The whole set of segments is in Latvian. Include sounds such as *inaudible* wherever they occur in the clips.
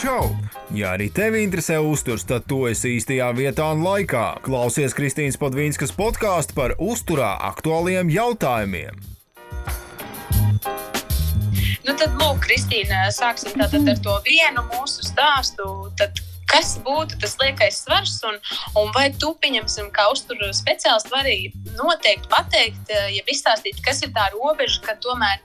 Čau! Ja arī tevi interesē uzturs, tad tu esi īstajā vietā un laikā. Klausies Kristīnas Padvīnskas podkāstu par uzturā aktuāliem jautājumiem. Nu, tad, lūk, Kristīna, sāksim tātad ar to vienu mūsu stāstu. Tad, kas būtu tas liekais svars, un, un vai tu, pieņemsim, kā uzturu speciālists, vari noteikti pateikt, ja izstāstīt, kas ir tā robeža, ka tomēr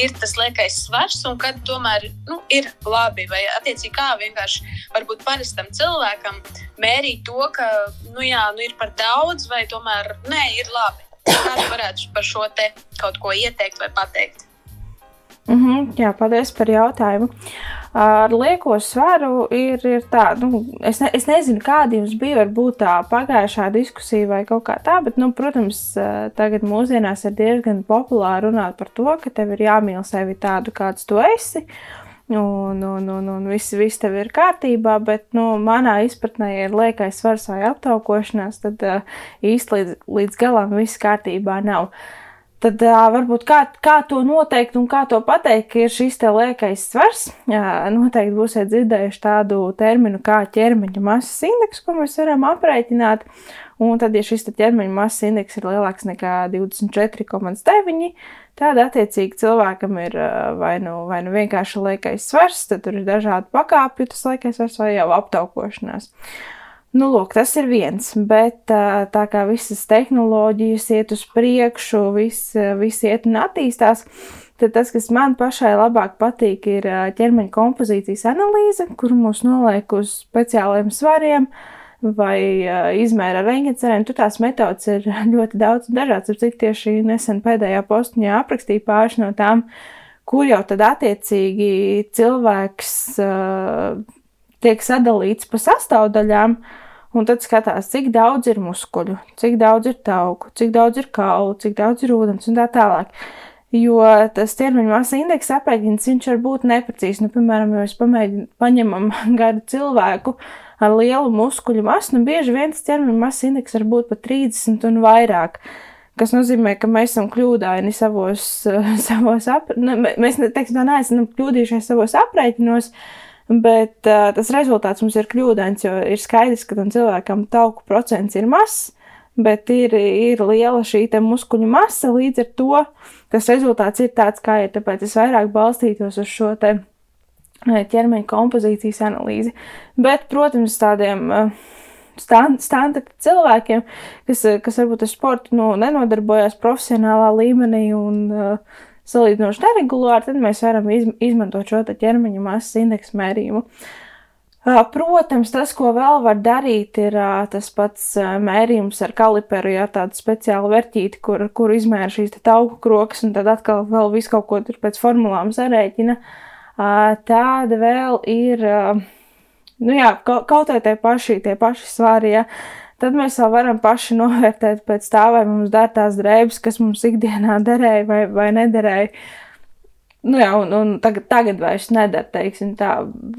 ir tas liekais svars, un kad tomēr nu, ir labi. Vai attiecīgi kā vienkārši varbūt parastam cilvēkam mērīt to, ka nu, jā, nu, ir par daudz, vai tomēr nē, ir labi. Kādu varētu par šo te kaut ko ieteikt vai pateikt? Mm -hmm, jā, paldies par jautājumu. Ar lieko svaru ir, ir tā, nu, es, ne, es nezinu, kāda jums bija varbūt tā pagājušā diskusija vai kaut kā tā, bet, nu, protams, tagad mūsdienās ir diezgan populāri runāt par to, ka tev ir jāmīl sevi tādu, kāds tu esi. Un, un, un, un viss, viss tev ir kārtībā, bet nu, manā izpratnē, ja ir liekais svars vai aptaukošanās, tad uh, īsti līdz, līdz galam viss kārtībā nav. Uh, Tad uh, varbūt kā, kā to noteikt un kā to pateikt, ka ir šis te liekais svars. Jā, noteikti būsiet dzirdējuši tādu terminu kā ķermeņa masas indeks, ko mēs varam aprēķināt. Un tad, ja šis ķermeņa masas indeks ir lielāks nekā 24,9, tad attiecīgi cilvēkam ir vai nu, vai nu vienkārši liekais svars, tad tur ir dažādi pakāpju, tas liekais svars vai jau aptaukošanās. Nu, lūk, tas ir viens, bet tā kā visas tehnoloģijas iet uz priekšu, viss, viss iet un attīstās, tad tas, kas man pašai labāk patīk, ir ķermeņa kompozīcijas analīze, kur mūs noliek uz speciāliem svariem vai izmēra reņģecerēm. Tur tās metodas ir ļoti daudz dažādas, ap cik tieši nesen pēdējā postiņā aprakstīja pāris no tām, kur jau tad attiecīgi cilvēks tiek sadalīts pa sastāvdaļām, uh, Un tad skatās, cik daudz ir muskuļu, cik daudz ir tauku, cik daudz ir kaulu, cik daudz ir ūdens un tā tālāk. Jo tas ķermeņa masa indeks aprēķins, viņš var būt neprecīzs. Nu, piemēram, ja mēs pamēģinām, paņemam *laughs* gadu cilvēku ar lielu muskuļu masu, nu bieži vien tas ķermeņa masa indeks var būt pat 30 un vairāk. Tas nozīmē, ka mēs esam kļūdaini savos, *laughs* savos ap... ne, mēs, teiksim, tā neesam kļūdījušies savos aprēķinos, uh, Bet uh, tas rezultāts mums ir kļūdains, jo ir skaidrs, ka tam cilvēkam tauku procents ir mazs, bet ir, ir liela šī muskuļu masa. Līdz ar to tas rezultāts ir tāds, kā ir. Tāpēc es vairāk balstītos uz šo te ķermeņa kompozīcijas analīzi. Bet, protams, tādiem uh, standarta cilvēkiem, kas, kas varbūt ar sportu nu, nenodarbojās profesionālā līmenī un uh, salīdzinoši neregulāri, tad mēs varam izmantot šo ķermeņa masas indeksu mērījumu. Protams, tas, ko vēl var darīt, ir tas pats mērījums ar kaliperu, ja tādu speciālu vērtīti, kur, kur izmēra šīs tauku krokas, un tad atkal vēl visu kaut ko tur pēc formulām sarēķina. Tāda vēl ir, nu jā, kaut vai tie paši, tie paši svāri, ja Tad mēs vēl varam paši novērtēt pēc tā, vai mums der tās drēbes, kas mums ikdienā derēja vai, vai nederēja. Nu jā, un, un tagad, tagad vairs nedara, teiksim tā.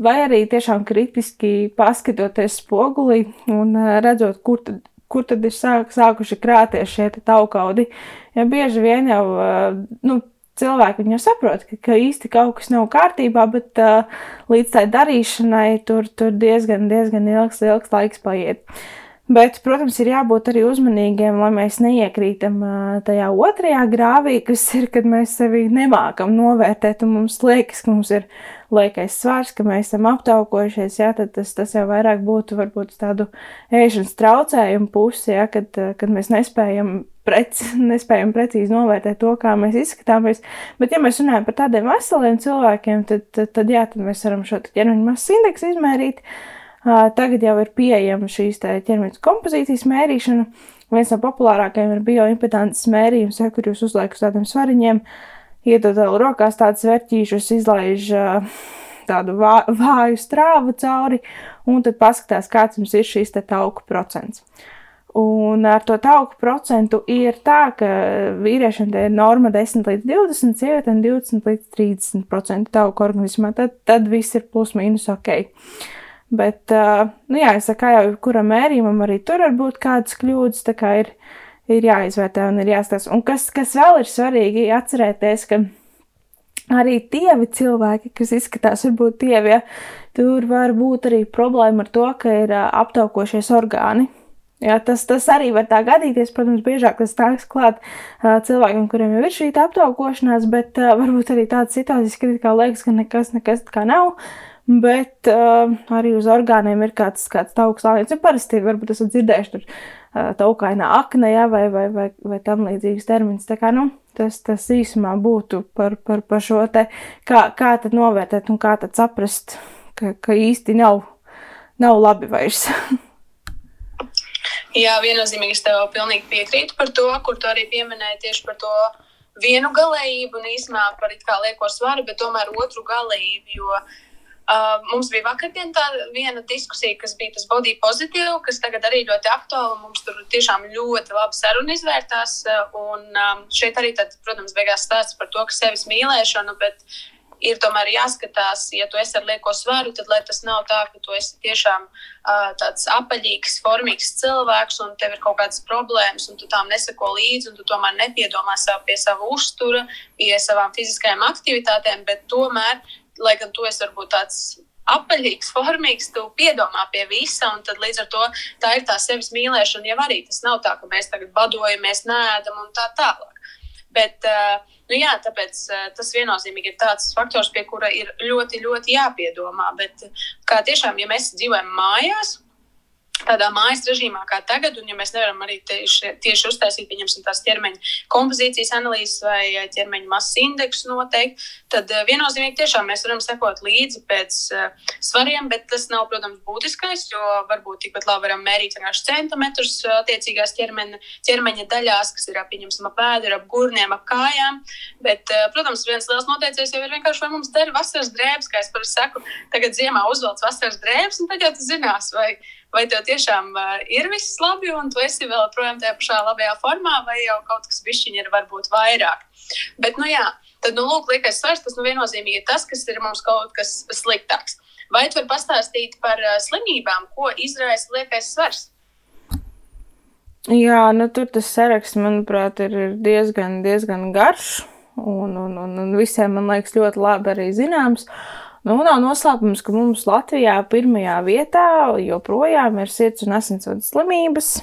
Vai arī tiešām kritiski paskatoties spogulī un redzot, kur tad, kur tad ir sāk, sākuši krāties šie taukaudi. Ja bieži vien jau, nu, cilvēki jau saprot, ka, ka īsti kaut kas nav kārtībā, bet uh, līdz tai darīšanai tur, tur diezgan, diezgan ilgs, ilgs laiks paiet. Uh, Bet, protams, ir jābūt arī uzmanīgiem, lai mēs neiekrītam tajā otrajā grāvī, kas ir, kad mēs sevi nemākam novērtēt, un mums liekas, ka mums ir liekais svars, ka mēs esam aptaukojušies, jā, tas, tas jau vairāk būtu varbūt tādu ēšanas traucējumu pusi, jā, kad, kad mēs nespējam, prec, *laughs* nespējam precīzi novērtēt to, kā mēs izskatāmies. Bet, ja mēs runājam par tādiem veseliem cilvēkiem, tad, tad, tad jā, tad mēs varam šo ķermeņa masas indeksu izmērīt. Tagad jau ir pieejama šīs ķermeņa kompozīcijas mērīšana. Viens no populārākajiem ir bioimpedances mērījums, ja, kur jūs uzliekat uz tādiem svariņiem, iedod vēl rokās tādus vērtīšus, izlaiž tādu vā, vāju strāvu cauri, un tad paskatās, kāds jums ir te tauku procents. Un ar to tauku procentu ir tā, ka vīriešiem ir norma 10 līdz 20, sievietēm 20 līdz 30% tauku organismā. Tad, tad viss ir plus mīnus ok. Uh, Bet, nu jā, es kā jau kuram mērījumam arī tur var būt kādas kļūdas, tā kā ir, ir jāizvērtē un ir jāstāsta. Un kas, kas vēl ir svarīgi atcerēties, ka arī tievi cilvēki, kas izskatās varbūt tievi, ja, tur var būt arī problēma ar to, ka ir aptaukošies orgāni. Jā, tas, tas arī var tā gadīties. Protams, biežāk tas nāks klāt uh, cilvēkiem, kuriem jau ir šī aptaukošanās, bet varbūt arī tādas situācijas, kad kā liekas, ka nekas, nekas tā kā nav. Bet uh, arī uz orgāniem ir kāds, kāds tauks lānis. Parasti varbūt esat dzirdējuši tur uh, taukainā akne, jā, vai, vai, vai, vai tam līdzīgs termins. Tā kā, nu, tas, tas īsumā būtu par, par, par šo te, kā, kā tad novērtēt un kā tad saprast, ka, ka īsti nav, nav labi vairs. *laughs* Jā, viennozīmīgi es tev pilnīgi piekrītu par to, kur tu arī pieminēji tieši par to vienu galējību un īsumā par it kā lieko svaru, bet tomēr otru galējību, jo uh, mums bija vakardien tā viena diskusija, kas bija tas body pozitīvu, kas tagad arī ļoti aktuāla, mums tur tiešām ļoti labi saruna izvērtās, un um, šeit arī tad, protams, beigās stāsts par to, ka sevis mīlēšanu, bet ir tomēr jāskatās, ja tu esi ar lieko svaru, tad lai tas nav tā, ka tu esi tiešām uh, tāds apaļīgs, formīgs cilvēks un tev ir kaut kādas problēmas, un tu tām neseko līdzi, un tu tomēr nepiedomā sev pie sava uztura, pie savām fiziskajām aktivitātēm, bet tomēr, lai gan tu esi varbūt tāds apaļīgs, formīgs, tu piedomā pie visa, un tad līdz ar to tā ir tā sevis mīlēšana. Jau arī tas nav tā, ka mēs tagad badojamies, nēdam un tā tālāk. Bet, uh, nu jā, tāpēc uh, tas viennozīmīgi ir tāds faktors, pie kura ir ļoti, ļoti jāpiedomā. Bet kā tiešām, ja mēs dzīvojam mājās, tādā mājas režīmā kā tagad, un ja mēs nevaram arī tieši, tieši uztaisīt, pieņemsim, tās ķermeņa kompozīcijas analīzes vai ķermeņa masas indeksu noteikti, tad eh, viennozīmīgi tiešām mēs varam sekot līdzi pēc uh, svariem, bet tas nav, protams, būtiskais, jo varbūt tikpat labi varam mērīt vienkārši centimetrus attiecīgās ķermeņa, ķermeņa daļās, kas ir, pieņemsim, ap pēdu, ap gurniem, ap kājām, bet, uh, protams, viens liels noteicējs jau ir vienkārši, vai mums der vasaras drēbes, kā es parasti saku, tagad ziemā uzvelc vasaras drēbes, un tad jau tu zinās, vai vai tev tiešām uh, ir viss labi, un tu esi vēl projām tajā pašā labajā formā, vai jau kaut kas bišķiņi ir varbūt vairāk. Bet, nu jā, tad, nu, lūk, liekais svars, tas nu viennozīmīgi ir tas, kas ir mums kaut kas sliktāks. Vai tu vari pastāstīt par uh, slimībām, ko izraisa liekais svars? Jā, nu tur tas saraksts, manuprāt, ir diezgan, diezgan garš. Un, un, un, un visiem, man liekas, ļoti labi arī zināms. Uh, Nu, nav noslēpums, ka mums Latvijā pirmajā vietā joprojām ir sirds un asinsvadu slimības,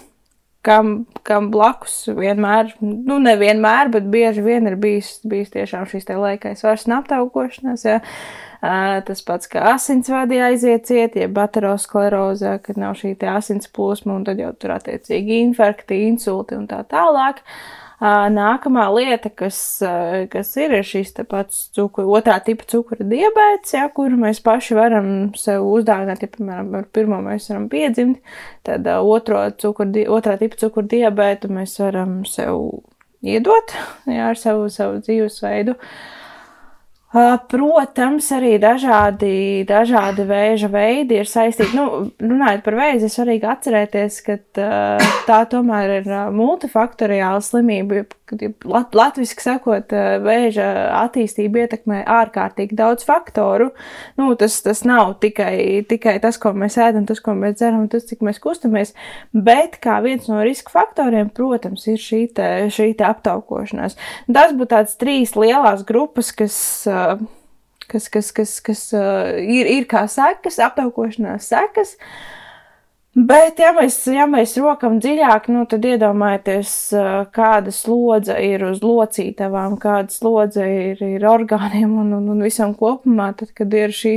kam, kam blakus vienmēr, nu nevienmēr, bet bieži vien ir bijis, bijis tiešām šīs te laikais vairs aptaukošanās. Ja. Tas pats kā asinsvadi aiziet ciet, ja baterosklerozē, kad nav šī asins plūsma, un tad jau tur attiecīgi infarkti, insulti un tā tālāk. Uh, Nākamā lieta, kas, kas ir, ir šis pats cukuru, otrā tipa cukura diabetes, ja, kuru mēs paši varam sev uzdāvināt, ja, piemēram, ar pirmo mēs varam piedzimt, tad otro cukuru, otrā tipa cukura diabetu mēs varam sev iedot, ja, ar savu, savu dzīvesveidu. Uh, Protams, arī dažādi, dažādi vēža veidi ir saistīti. Nu, runājot par vēzi, ir svarīgi atcerēties, ka tā tomēr ir multifaktoriāla slimība. Lat, latviski sakot, vēža attīstība ietekmē ārkārtīgi daudz faktoru. Nu, tas, tas nav tikai, tikai tas, ko mēs ēdam, tas, ko mēs dzeram, tas, cik mēs kustamies. Bet kā viens no riska faktoriem, protams, ir šī, te, šī te aptaukošanās. Tas būtu tāds trīs lielās grupas, kas kas, kas, kas, kas uh, ir, ir kā sekas, aptaukošanās sekas. Bet, ja mēs, ja mēs rokam dziļāk, nu, tad iedomājieties, kāda slodze ir uz locītavām, kāda slodze ir, ir orgāniem un, un, un visam kopumā, tad, kad ir šī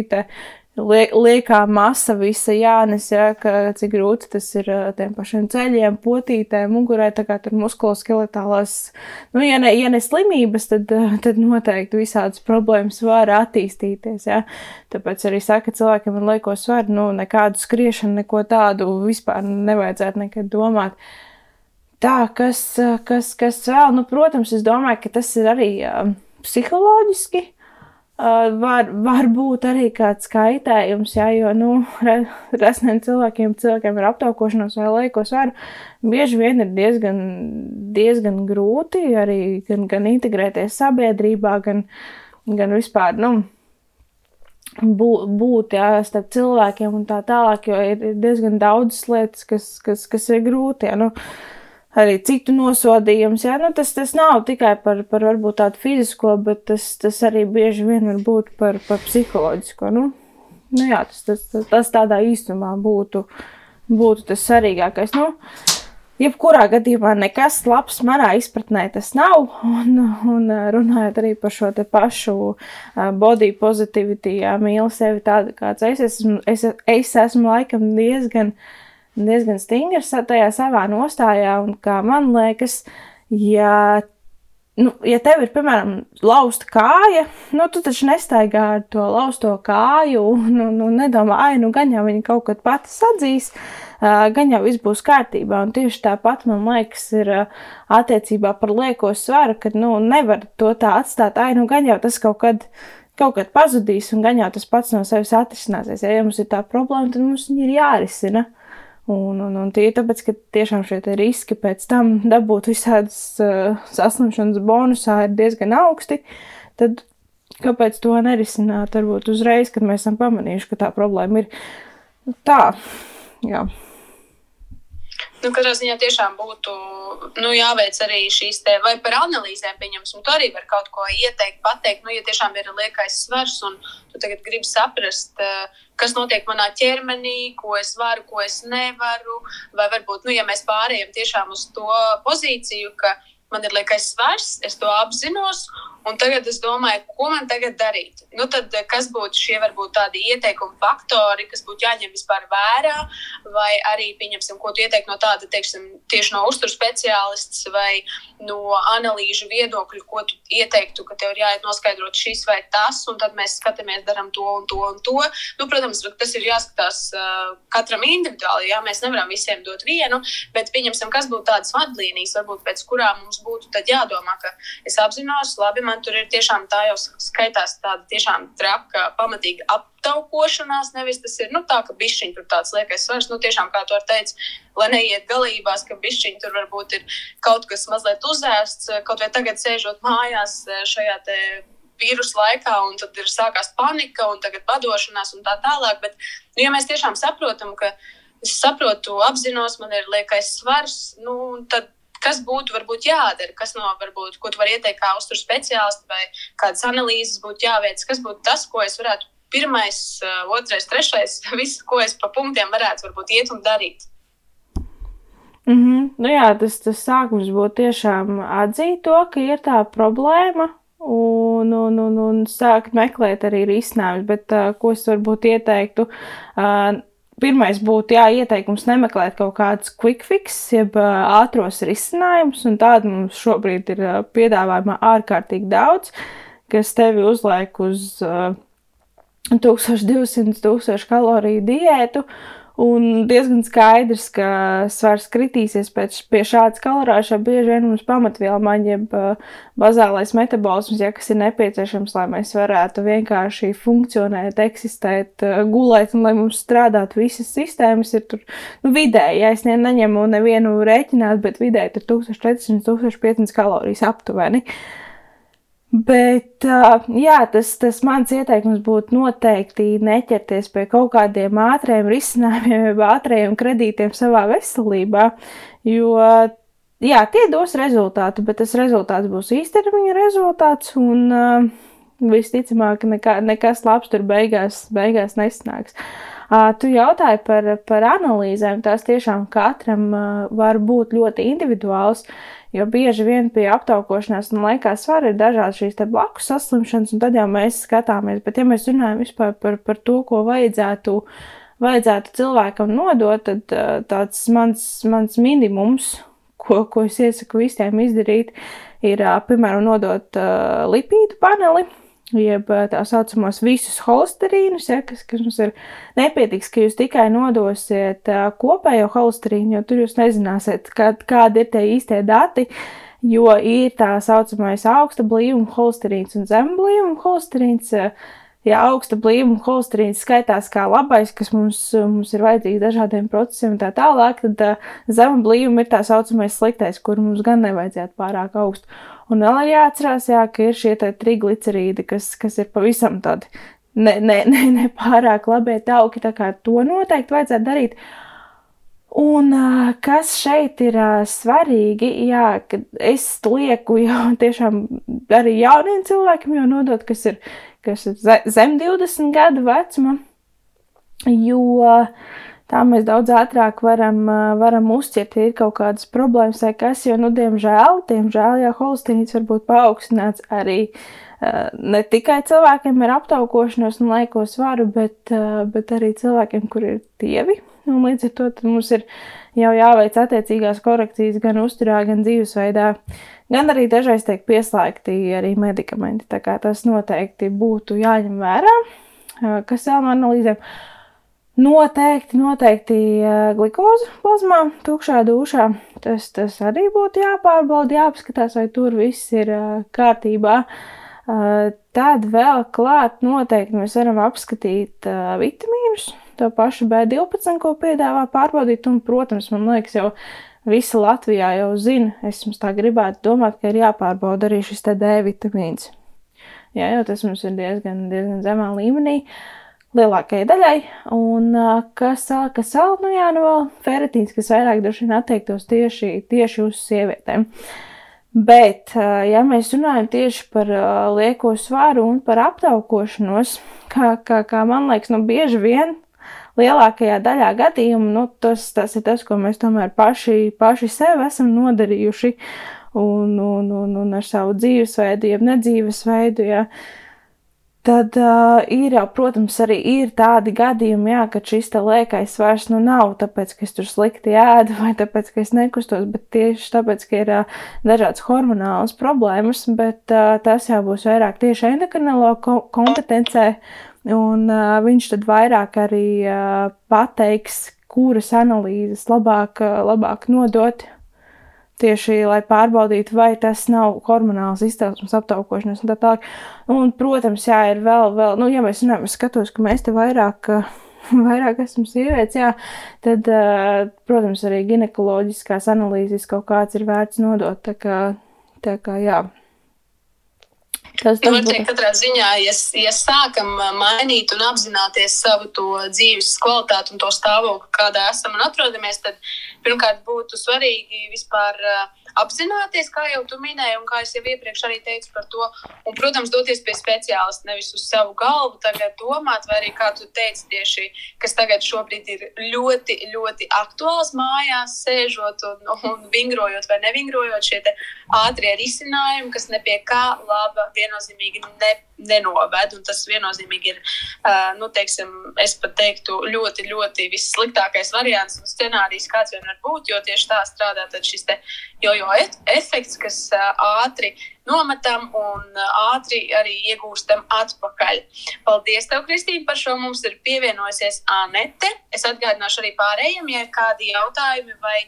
liekā masa visa jānes, ja, ka cik grūti tas ir tiem pašiem ceļiem, potītēm, mugurē, tā kā tur muskuloskeletālās, nu, ja ne, ja ne slimības, tad, tad noteikti visādas problēmas var attīstīties, ja. Tāpēc arī saka, cilvēkiem ar lieko svaru, nu, nekādu skriešanu, neko tādu vispār nevajadzētu nekad domāt. Tā, kas, kas, kas vēl, nu, protams, es domāju, ka tas ir arī psiholoģiski var, var būt arī kāds kaitējums, jā, jo, nu, *laughs* resniem cilvēkiem, cilvēkiem ar aptaukošanos vai laiko svaru, bieži vien ir diezgan, diezgan grūti arī gan, gan integrēties sabiedrībā, gan, gan vispār, nu, būt, būt jā, starp cilvēkiem un tā tālāk, jo ir diezgan daudz lietas, kas, kas, kas ir grūti, jā, nu, arī citu nosodījums. Jā, nu, tas, tas nav tikai par, par varbūt tādu fizisko, bet tas, tas arī bieži vien var būt par, par psiholoģisko. Nu, nu jā, tas, tas, tas, tas tādā īstumā būtu, būtu tas svarīgākais. Nu, Jebkurā gadījumā nekas labs manā izpratnē tas nav. Un, un runājot arī par šo pašu body positivity, jā, mīlu sevi tādu, kāds es esmu. Es, es esmu laikam diezgan uh, diezgan stingrs tajā savā nostājā. Un kā man liekas, ja, nu, ja tev ir, piemēram, lausta kāja, nu, tu taču nestaigā ar to lausto kāju un, un, un nedomā, ai, nu, gan jau viņa kaut kad pati sadzīs. Uh, gan jau viss būs kārtībā, un tieši tāpat man liekas, ir uh, attiecībā par lieko svaru, ka nu, nevar to tā atstāt. Ai, nu, gan jau tas kaut kad kaut kad pazudīs, un gan jau tas pats no sevis atrisināsies. Ja mums ir tā problēma, tad mums viņa ir jārisina. Un, un, un tie ir tāpēc, ka tiešām šie riski pēc tam dabūt visādas uh, saslimšanas bonusā ir diezgan augsti. Tad kāpēc to nerisināt? Varbūt uzreiz, kad mēs esam pamanījuši, ka tā problēma ir tā. Jā. Nu, katrā ziņā tiešām būtu nu, jāveic arī šīs te, vai par analīzēm, pieņemsim, tu arī vari kaut ko ieteikt, pateikt, nu, ja tiešām ir liekais svars un tu tagad gribi saprast, uh, kas notiek manā ķermenī, ko es varu, ko es nevaru. Vai varbūt, nu, ja mēs pārējām tiešām uz to pozīciju, ka man ir liekais svars, es to apzinos, un tagad es domāju, ko man tagad darīt. Nu, tad, eh, kas būtu šie varbūt tādi ieteikumi faktori, kas būtu jāņem vispār vērā, vai arī, pieņemsim, ko tu ieteiktu no tāda, teiksim, tieši no uzturu speciālists vai no analīžu viedokļu, ko tu ieteiktu, ka tev ir jāiet noskaidrot šis vai tas, un tad mēs skatāmies, darām to un to un to. Nu, protams, tas ir jāskatās uh, katram individuāli, jā, mēs nevaram visiem dot vienu, bet pieņemsim, kas būtu tādas vadlīnijas, varbūt pēc kurām mums būtu jādomā, ka es apzinos, labi, man tur ir tiešām tā jau skaitās tāda tiešām traka, pamatīga aptaukošanās, nevis tas ir, nu, tā, ka bišķiņi tur tāds liekais svars, nu, tiešām, kā tu teici, lai neiet galībās, ka bišķiņi tur varbūt ir kaut kas mazliet uzēsts, kaut vai tagad sēžot mājās šajā te vīrusu laikā, un tad ir sākās panika, un tagad padošanās, un tā tālāk. Bet, nu, ja mēs tiešām saprotam, ka es saprotu, apzinos, man ir liekais svars, nu, tad kas būtu varbūt jādara, kas no varbūt, ko tu vari ieteikt kā uzturu speciālists vai kādas analīzes būtu jāveic, kas būtu tas, ko es varētu pirmais, otrais, trešais, *laughs* viss, ko es pa punktiem varētu varbūt iet un darīt. Mm -hmm. nu jā, tas, tas sākums būtu tiešām atzīt to, ka ir tā problēma, un, un, un, un sākt meklēt arī risinājumus. Bet uh, ko es varbūt ieteiktu? Uh, Pirmais būtu jā, ieteikums nemeklēt kaut kādus quick fix, jeb uh, ātros risinājumus, un tādu mums šobrīd ir uh, piedāvājumā ārkārtīgi daudz, kas tevi uzliek uz uh, 1200-1000 kaloriju diētu, Un diezgan skaidrs, ka svars kritīsies pēc šādas kalorāžas. Bieži vien mums pamatviela maņa, jeb bazālais metabolisms, ja kas ir nepieciešams, lai mēs varētu vienkārši funkcionēt, eksistēt, gulēt un lai mums strādātu visas sistēmas, ir tur nu, vidēji. Ja es ne, neņemu nevienu rēķināt, bet vidēji tur 1400-1500 kalorijas aptuveni. Uh, Bet jā, tas, tas mans ieteikums būtu noteikti neķerties pie kaut kādiem ātriem risinājumiem, vai ātriem kredītiem savā veselībā, jo jā, tie dos rezultātu, bet tas rezultāts būs īstermiņa rezultāts, un uh, visticamāk, nekā, nekas labs tur beigās, beigās nesnāks. Uh, tu jautāji par, par analīzēm. Tās tiešām katram uh, var būt ļoti individuāls. Jo bieži vien pie aptaukošanās un laikā svara ir dažādas šīs blakus saslimšanas, un tad jau mēs skatāmies. Bet, ja mēs runājam vispār par, par to, ko vajadzētu, vajadzētu cilvēkam nodot, tad tāds mans, mans minimums, ko, ko es iesaku visiem izdarīt, ir, piemēram, nodot lipīdu paneli jeb eh, tā saucamos visus holesterīnus, ja, kas, kas mums ir nepietiks, ka jūs tikai nodosiet uh, kopējo holesterīnu, jo tur jūs nezināsiet, kā, kādi ir tie īstie dati, jo ir tā saucamais augsta blīvuma holesterīns un zem blīvuma holesterīns. Uh, ja augsta blīvuma holesterīns skaitās kā labais, kas mums, mums ir vajadzīgs dažādiem procesiem un tā tālāk, tad zema blīvuma ir tā saucamais sliktais, kur mums gan nevajadzētu pārāk augstu. Un vēl ir jāatcerās, jā, ka ir šie triglicerīdi, kas, kas ir pavisam tādi ne, ne, ne, ne pārāk labi tauki, tā kā to noteikti vajadzētu darīt. Un kas šeit ir svarīgi, jā, ka es lieku jau *laughs* tiešām arī jauniem cilvēkiem jau nodot, kas ir, kas ir zem 20 gadu vecuma, jo tā mēs daudz ātrāk varam, varam uzķert, ja ir kaut kādas problēmas vai kas, jo, nu, diemžēl, diemžēl, jā, holistīnīts var būt paaugstināts arī ne tikai cilvēkiem ar aptaukošanos un laiko svaru, bet, bet arī cilvēkiem, kur ir dievi, Un līdz ar to mums ir jau jāveic attiecīgās korekcijas gan uzturā, gan dzīvesveidā, gan arī dažreiz tiek pieslēgti arī medikamenti. Tā kā tas noteikti būtu jāņem vērā. Kas vēl no analīzēm? Noteikti, noteikti glikoze plazmā, tukšā dušā. Tas, tas arī būtu jāpārbauda, jāapskatās, vai tur viss ir kārtībā. Tad vēl klāt noteikti mēs varam apskatīt vitamīnus, to pašu B12, ko piedāvā pārbaudīt. Un, protams, man liekas, jau visa Latvijā jau zina, es jums tā gribētu domāt, ka ir jāpārbauda arī šis D vitamīns. Jā, jo tas mums ir diezgan, diezgan zemā līmenī. Lielākajai daļai, un kas, kas vēl, nu jā, nu vēl ferritīns, kas vairāk droši vien attiektos tieši, tieši uz sievietēm. Bet, ja mēs runājam tieši par lieko svaru un par aptaukošanos, kā, kā, kā man liekas, nu bieži vien lielākajā daļā gadījumu nu, tas, tas ir tas, ko mēs tomēr paši, paši sev esam nodarījuši un, un, un, un ar savu dzīvesveidu, jeb nedzīvesveidu. Ja. Tad uh, ir protams, arī ir tādi gadījumi, jā, ka šis liekais vairs nu nav tāpēc, ka es tur slikti ēdu vai tāpēc, ka es nekustos, bet tieši tāpēc, ka ir uh, dažādas hormonālas problēmas, bet uh, tas jau būs vairāk tieši endokrinolo kompetencē Un uh, viņš tad vairāk arī uh, pateiks, kuras analīzes labāk, labāk nodot. Tieši lai pārbaudītu, vai tas nav hormonāls izcelsmes aptaukošanas un tā tālāk. Un, protams, jā, ir vēl, vēl, nu, ja mēs runājam, es skatos, ka mēs te vairāk, *laughs* vairāk esam sievietes, jā, tad, protams, arī ginekoloģiskās analīzes kaut kāds ir vērts nodot. Tā kā, tā kā jā. Tas ir noteikti katrā ziņā, ja, ja sākam mainīt un apzināties savu dzīves kvalitāti un to stāvokli, kādā esam un atrodamies, tad pirmkārt būtu svarīgi vispār apzināties, kā jau tu minēji, un kā es jau iepriekš arī teicu par to. Un, protams, doties pie speciālista, nevis uz savu galvu, tagad domāt, vai arī kā tu teici, tieši kas tagad šobrīd ir ļoti, ļoti aktuāls mājās, sēžot un, un vingrojot vai nevingrojot šie ātrie risinājumi, kas ne pie kā laba viennozīmīgi ne, nenoved. Un tas viennozīmīgi ir, nu, teiksim, es pat teiktu, ļoti, ļoti vissliktākais variants un scenārijs, kāds vien var būt, jo tieši tā strādā šis jojo efekts, kas ātri nometam un ātri arī iegūstam atpakaļ. Paldies, tev, Kristīne, par šo. Mums ir pievienojusies Anete. Es atgādināšu arī pārējiem, ja ir kādi jautājumi vai,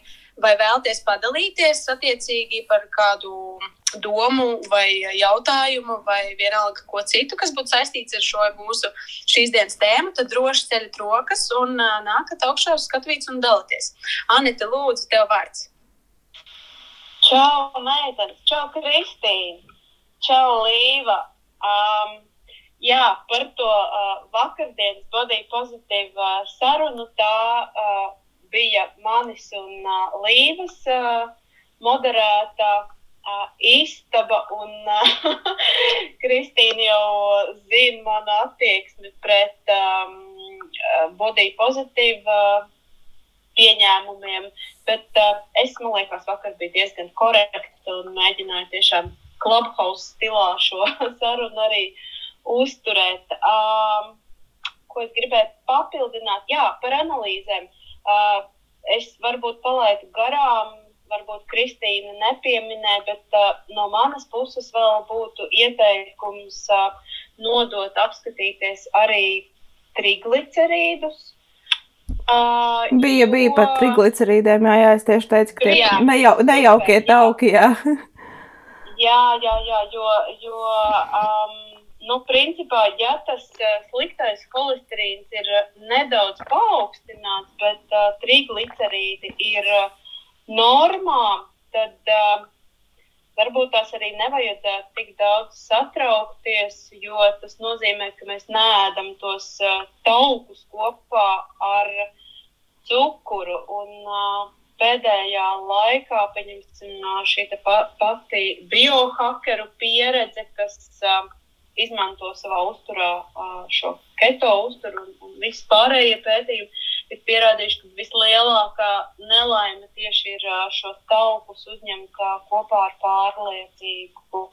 vai vēlties padalīties attiecīgi par kādu domu vai jautājumu, vai vienalga ko citu, kas būtu saistīts ar šo mūsu šīs dienas tēmu, tad droši ceļat rokas un nākat augšā uz skatuves un dalieties. Anita, lūdzu, tev vārds. Čau, meitenes, čau, Kristīna, čau, Līva. Um, jā, par to uh, vakardienas body pozitīvu uh, sarunu tā uh, bija manis un uh, Līvas uh, moderētā uh, istaba, un uh, *laughs* Kristīna jau zina manu attieksmi pret um, body pozitīvu. Uh, pieņēmumiem. Bet uh, es, man liekas, vakar bija diezgan korekti un mēģināju tiešām clubhouse stilā šo *laughs* sarunu arī uzturēt. Um, ko es gribēju papildināt? Jā, par analīzēm. Uh, es varbūt palaidu garām, varbūt Kristīna nepieminē, bet uh, no manas puses vēl būtu ieteikums uh, nodot apskatīties arī triglicerīdus. Uh, bija, jo... bija pat triglicerīdiem, jā, jā, es tieši teicu, ka tie nejau, nejaukie tauki, jā. jā, jā, jā, jo, jo um, nu, principā, ja tas sliktais holesterīns ir nedaudz paaugstināts, bet uh, triglicerīdi ir normā, tad uh, varbūt tās arī nevajadzētu tik daudz satraukties, jo tas nozīmē, ka mēs neēdam tos uh, taukus kopā ar cukuru. Un, uh, pēdējā laikā pieņemsim, šī pa, pati biohakeru pieredze, kas uh, izmanto savā uzturā uh, šo keto uzturu un, un vispārējie pētījumi, ir pierādījuši, ka vislielākā nelaime tieši ir šos taukus uzņemt kopā ar pārliecīgu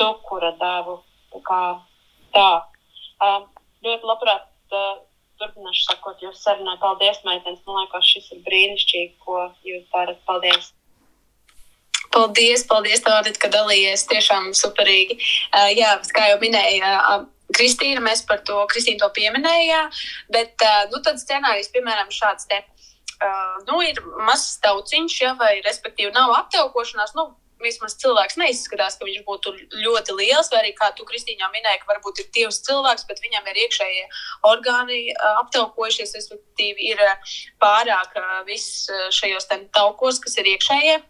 cukura devu. Tā kā tā. Uh, ļoti labprāt. Uh, turpināšu sakot, jūs sarunā. Paldies, meitenes. Man liekas, šis ir brīnišķīgi, ko jūs darat. Paldies! Paldies, paldies, Tādit, ka dalījies. Tiešām superīgi. Uh, jā, kā jau minēja uh, Kristīna, mēs par to, Kristīna to pieminēja, bet nu, tad scenārijs, piemēram, šāds te. Nu, ir mazs tauciņš, ja, vai respektīvi nav aptaukošanās. Nu, vismaz cilvēks neizskatās, ka viņš būtu ļoti liels, vai arī, kā tu, Kristīņā, minēji, ka varbūt ir divs cilvēks, bet viņam ir iekšējie orgāni aptaukojušies, respektīvi, ir pārāk viss šajos taukos, kas ir iekšējie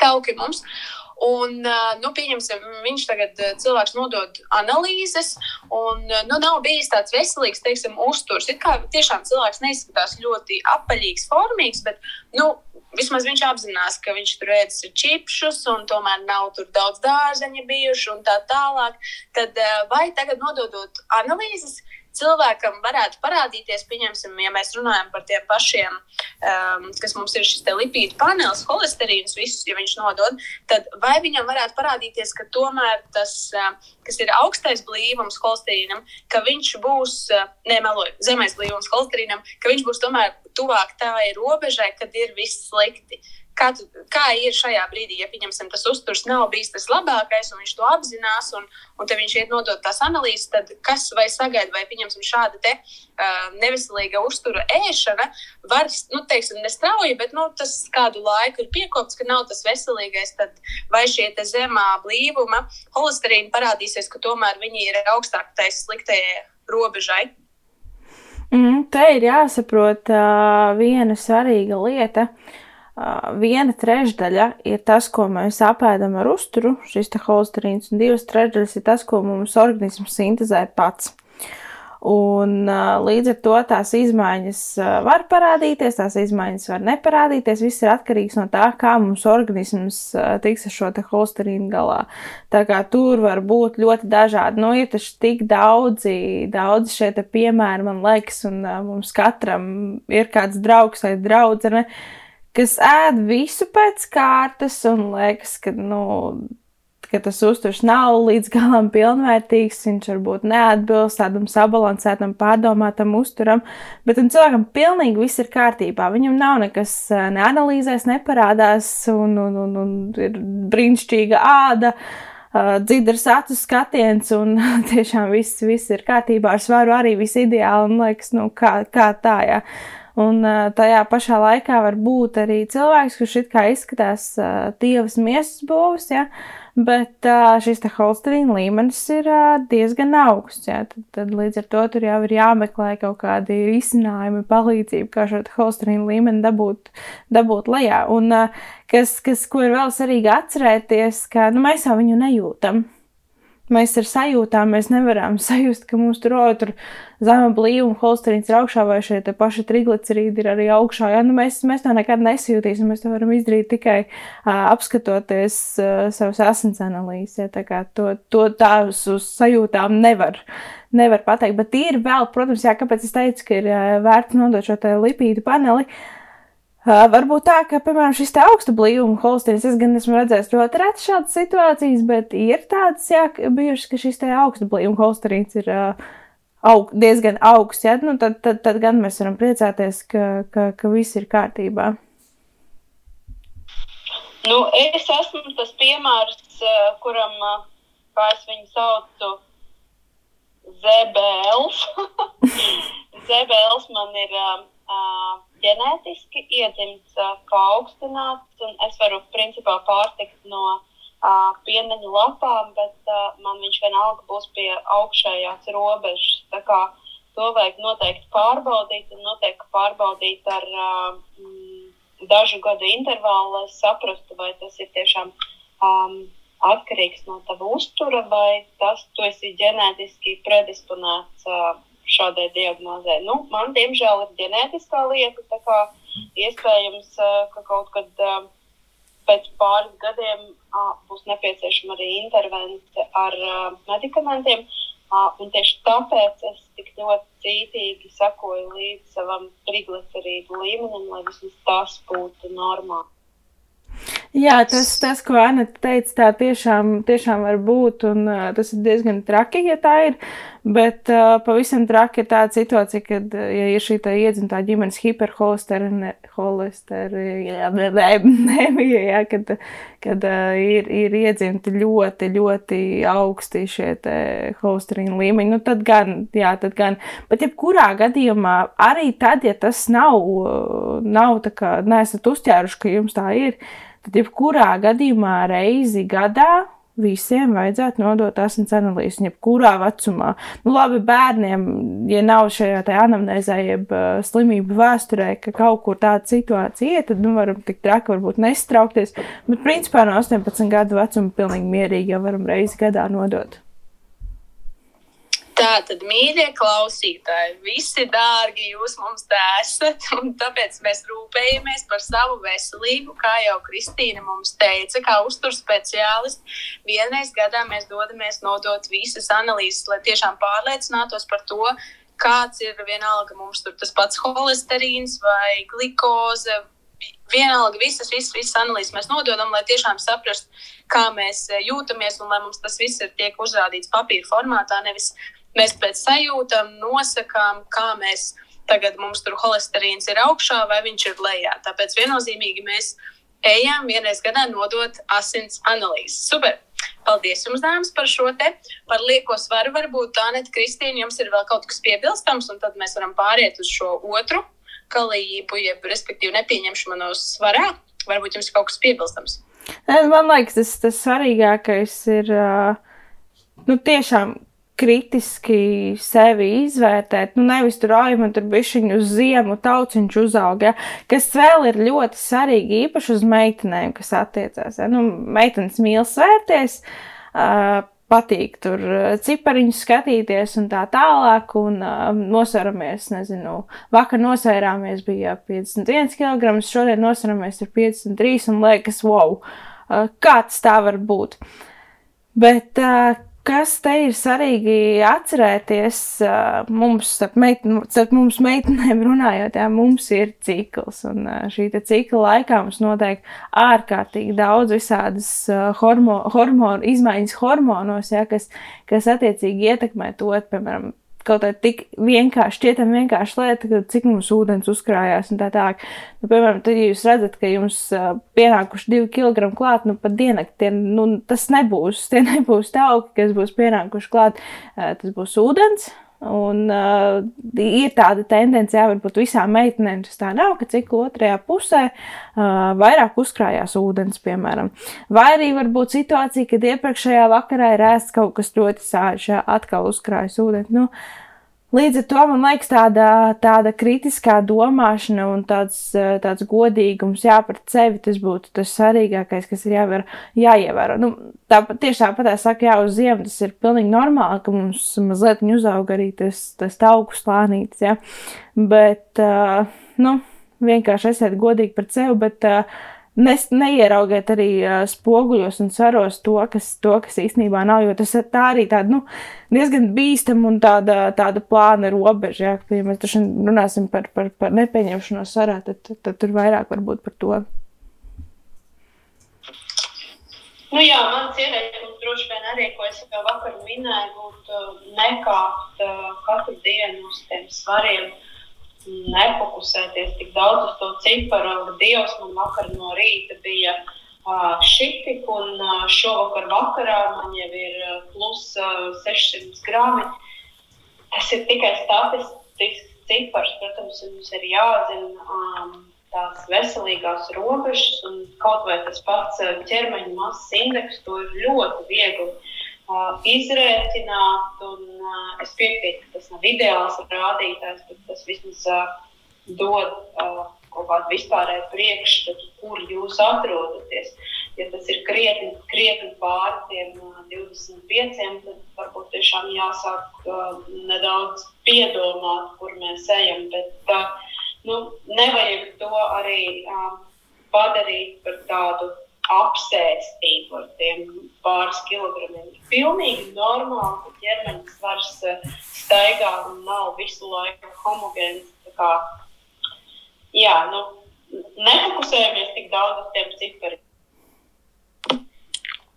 tauki mums. Un, nu, pieņemsim, viņš tagad cilvēks nodod analīzes, un nu, nav bijis tāds veselīgs, teiksim, uzturs. It kā tiešām cilvēks neizskatās ļoti apaļīgs, formīgs, bet, nu, vismaz viņš apzinās, ka viņš tur ēdis čipšus, un tomēr nav tur daudz dārzeņa bijuši un tā tālāk. Tad vai tagad nododot analīzes, cilvēkam varētu parādīties, pieņemsim, ja mēs runājam par tiem pašiem, um, kas mums ir šis lipīdu panelis, holesterīns, visus, ja viņš nodod, tad vai viņam varētu parādīties, ka tomēr tas, uh, kas ir augstais blīvums holesterīnam, ka viņš būs, uh, nemeloju, zemais blīvums holesterīnam, ka viņš būs tomēr tuvāk tā ir robežai, kad ir viss slikti. Kā, tu, kā ir šajā brīdī, ja pieņemsim, tas uzturs nav bijis tas labākais, un viņš to apzinās, un, un viņš iet nodot tās analīzes, tad kas vai sagaida, vai pieņemsim šāda te uh, neveselīga uztura ēšana var, nu, teiksim, nestrauji, bet, nu, tas kādu laiku ir piekopts, ka nav tas veselīgais, tad vai šie zemā blīvuma holesterīna parādīsies, ka tomēr viņi ir augstāk tais sliktajai robežai. Mm, te ir jāsaprot uh, viena svarīga lieta. Uh, viena trešdaļa ir tas, ko mēs apēdam ar uzturu, šis holesterīns, un divas trešdaļas ir tas, ko mums organisms sintēzē pats. Un, līdz ar to tās izmaiņas var parādīties, tās izmaiņas var neparādīties. Viss ir atkarīgs no tā, kā mums organisms tiks ar šo holesterīnu galā. Tā kā tur var būt ļoti dažādi. Nu, ir taču tik daudzi, daudzi šie piemēri, man liekas, un mums katram ir kāds draugs vai draudzene kas ēd visu pēc kārtas un liekas, ka, nu, ka tas uzturs nav līdz galam pilnvērtīgs, viņš varbūt neatbilst tādam sabalansētam, pārdomātam uzturam, bet cilvēkam pilnīgi viss ir kārtībā. Viņam nav nekas neanalīzēs, neparādās, un, un, un, un ir brīnišķīga āda. Dzidrs acu skatiens, un *laughs* tiešām viss, viss ir kārtībā. Ar svaru arī viss ideāli, un liekas, nu, kā, kā tā, jā. Un tajā pašā laikā var būt arī cilvēks, kurš it kā izskatās dievas miesas būvs, ja, bet šis te holsterīna līmenis ir diezgan augsts. Ja, tad, tad līdz ar to tur jau ir jāmeklē kaut kādi risinājumi, palīdzība, kā šo holsterīna līmeni dabūt, dabūt lejā. Un kas, kas, ko ir vēl svarīgi atcerēties, ka nu, mēs jau viņu nejūtam. Mēs ar sajūtām mēs nevaram *laughs* sajust, ka mums tur otru zema blīvuma holsterīns ir augšā vai šie paši triglicerīdi ir arī augšā. Ja? Nu, mēs, mēs to nekad nesajūtīsim. Mēs to varam izdarīt tikai uh, apskatoties uh, savas asins analīzes. Ja? Tā to, to tās uz sajūtām nevar. Nevar pateikt, bet ir vēl, protams, jā, kāpēc es teicu, ka ir uh, vērts nodot šo lipīdu paneli. Uh, Uh, varbūt tā, ka, piemēram, šis te augsta blīvuma holsteins, es gan esmu redzējis ļoti reti šādas situācijas, bet ir tādas, jā, bijušas, ka šis te augsta blīvuma holsteins ir uh, aug, diezgan augsts, jā, nu tad, tad, tad gan mēs varam priecāties, ka, ka, ka viss ir kārtībā. Nu, es esmu tas piemērs, kuram, kā es viņu saucu, Zebēls. *laughs* Zebēls man ir uh, ģenētiski iedzimts, paaugstināts, un es varu principā pārtikt no pieneņa lapām, bet man viņš vienalga būs pie augšējās robežas. Tā kā to vajag noteikti pārbaudīt, un noteikti pārbaudīt ar uh, dažu gadu intervālu, lai saprastu, vai tas ir tiešām um, atkarīgs no tava uztura, vai tas tu esi ģenētiski predisponēts uh, šādai diagnozē. Nu, man, diemžēl, ir ģenētiskā lieta, tā kā iespējams, ka kaut kad pēc pāris gadiem būs nepieciešama arī intervence ar medikamentiem. Un tieši tāpēc es tik ļoti cītīgi sakoju līdz savam triglicerīdu līmenim, lai vismaz tas būtu normāli. Jā, tas, tas ko Anna teica, tā tiešām, tiešām var būt, un uh, tas ir diezgan traki, ja tā ir. Bet uh, pavisam traki ir tāda situācija, kad, ja ir šī iedzimtā ģimenes hiperholesterēmija, ja, kad, kad uh, ir, ir iedzimti ļoti, ļoti augsti šie holesterīna līmeņi, nu tad gan, jā, tad gan. Bet jebkurā gadījumā, arī tad, ja tas nav, nav tā kā, neesat uzķēruši, ka jums tā ir, tad jebkurā gadījumā reizi gadā visiem vajadzētu nodot asins analīzes, jebkurā vecumā. Nu, labi, bērniem, ja nav šajā anamnēzē, jeb uh, slimību vēsturē, ka kaut kur tāda situācija ir, tad nu, varam tik traki varbūt nestraukties. Bet principā no 18 gadu vecuma pilnīgi mierīgi jau varam reizi gadā nodot. Tā tad, mīļie klausītāji, visi dārgi jūs mums esat, *laughs* un tāpēc mēs rūpējamies par savu veselību. Kā jau Kristīna mums teica, kā uzturs speciālists, vienreiz gadā mēs dodamies nodot visas analīzes, lai tiešām pārliecinātos par to, kāds ir vienalga mums tur tas pats holesterīns vai glikoze. Vienalga, visas, visas, visas analīzes mēs nododam, lai tiešām saprastu, kā mēs jūtamies, un lai mums tas viss ir tiek uzrādīts papīra formātā, nevis Mēs pēc sajūtām nosakām, kā mēs tagad mums tur holesterīns ir augšā vai viņš ir lejā. Tāpēc viennozīmīgi mēs ejam vienreiz gadā nodot asins analīzes. Super! Paldies jums, dāmas, par šo te. Par lieko svaru varbūt tā net, Kristīna, jums ir vēl kaut kas piebilstams, un tad mēs varam pāriet uz šo otru kalību, jeb respektīvi nepieņemšanu svarā. Varbūt jums ir kaut kas piebilstams. Man liekas, tas, tas svarīgākais ir nu, tiešām kritiski sevi izvērtēt, nu nevis tur āju, man tur bišķiņu uz ziemu tauciņš uzauga, ja? kas vēl ir ļoti svarīgi, īpaši uz meitenēm, kas attiecās. Ja? Nu, meitenes mīl svērties, uh, patīk tur cipariņus skatīties un tā tālāk, un uh, nosveramies, nezinu, vakar nosvērāmies bija 51 kg, šodien nosveramies ar 53 un liekas, wow, uh, kāds tā var būt. Bet uh, kas te ir svarīgi atcerēties mums, starp, meiten, starp mums meitenēm runājot, jā, mums ir cikls, un šī cikla laikā mums notiek ārkārtīgi daudz visādas hormo, hormonu, izmaiņas hormonos, jā, kas, kas attiecīgi ietekmē to, piemēram, kaut kā tik vienkārši, šķietam vienkārši lieta, ka cik mums ūdens uzkrājās un tā tālāk. Nu, piemēram, tad, ja jūs redzat, ka jums pienākuši divi kilogrami klāt, nu, pat diennakti, nu, tas nebūs, tie *laughs* nebūs tauki, kas būs pienākuši klāt, tas būs ūdens. Un uh, ir tāda tendence, jā, varbūt visām meitenēm tas tā nav, ka cik otrajā pusē uh, vairāk uzkrājās ūdens, piemēram. Vai arī varbūt situācija, kad iepriekšējā vakarā ir ēsts kaut kas ļoti sāļš, atkal uzkrājas ūdens. Nu, uh, Līdz ar to man liekas, tāda, tāda kritiskā domāšana un tāds, tāds godīgums jā, pret sevi tas būtu tas svarīgākais, kas ir jāvar, jāievēro. Nu, tā, tieši tāpat es saku, jā, uz ziemu tas ir pilnīgi normāli, ka mums mazliet uzaug arī tas, tas tauku slānītis, jā. Bet, uh, nu, vienkārši esiet godīgi pret sevi, bet uh, nes, neieraugiet arī uh, spoguļos un svaros to, kas, to, kas īstenībā nav. Jo tas tā arī tāda nu, diezgan bīstama un tāda, tāda plāna robeža. Ja, ja mēs taču runāsim par, par, par nepieņemšanos svarā, tad, tad, tad tur vairāk varbūt par to. Nu jā, mans ieteikums droši vien arī, ko es jau vakar minēju, būtu nekāpt uh, katru dienu uz tiem svariem. Uh, nefokusēties tik daudz uz to ciparu. Dievs man vakar no rīta bija uh, šitik, un uh, šovakar vakarā man jau ir uh, plus uh, 600 grāmi. Tas ir tikai statistisks cipars. Protams, mums ir jāzina um, tās veselīgās robežas, un kaut vai tas pats ķermeņa masas indeks, to ir ļoti viegli uh, izrēķināt. Un, uh, es piekrītu, ka tas nav ideāls rādītājs, bet tas vismaz uh, dod uh, kaut kādu vispārēju priekšstatu, kur jūs atrodaties. ja tas ir krietni, krietni pāri tiem 25, tad varbūt tiešām jāsāk uh, nedaudz piedomāt, kur mēs ejam. Bet uh, nu, nevajag to arī uh, padarīt par tādu apsēstību ar tiem pāris kilogramiem. Ir pilnīgi normāli, ka ķermenis svars staigā un nav visu laiku homogēns. Jā, nu, nefokusējamies tik daudz uz tiem cipariem.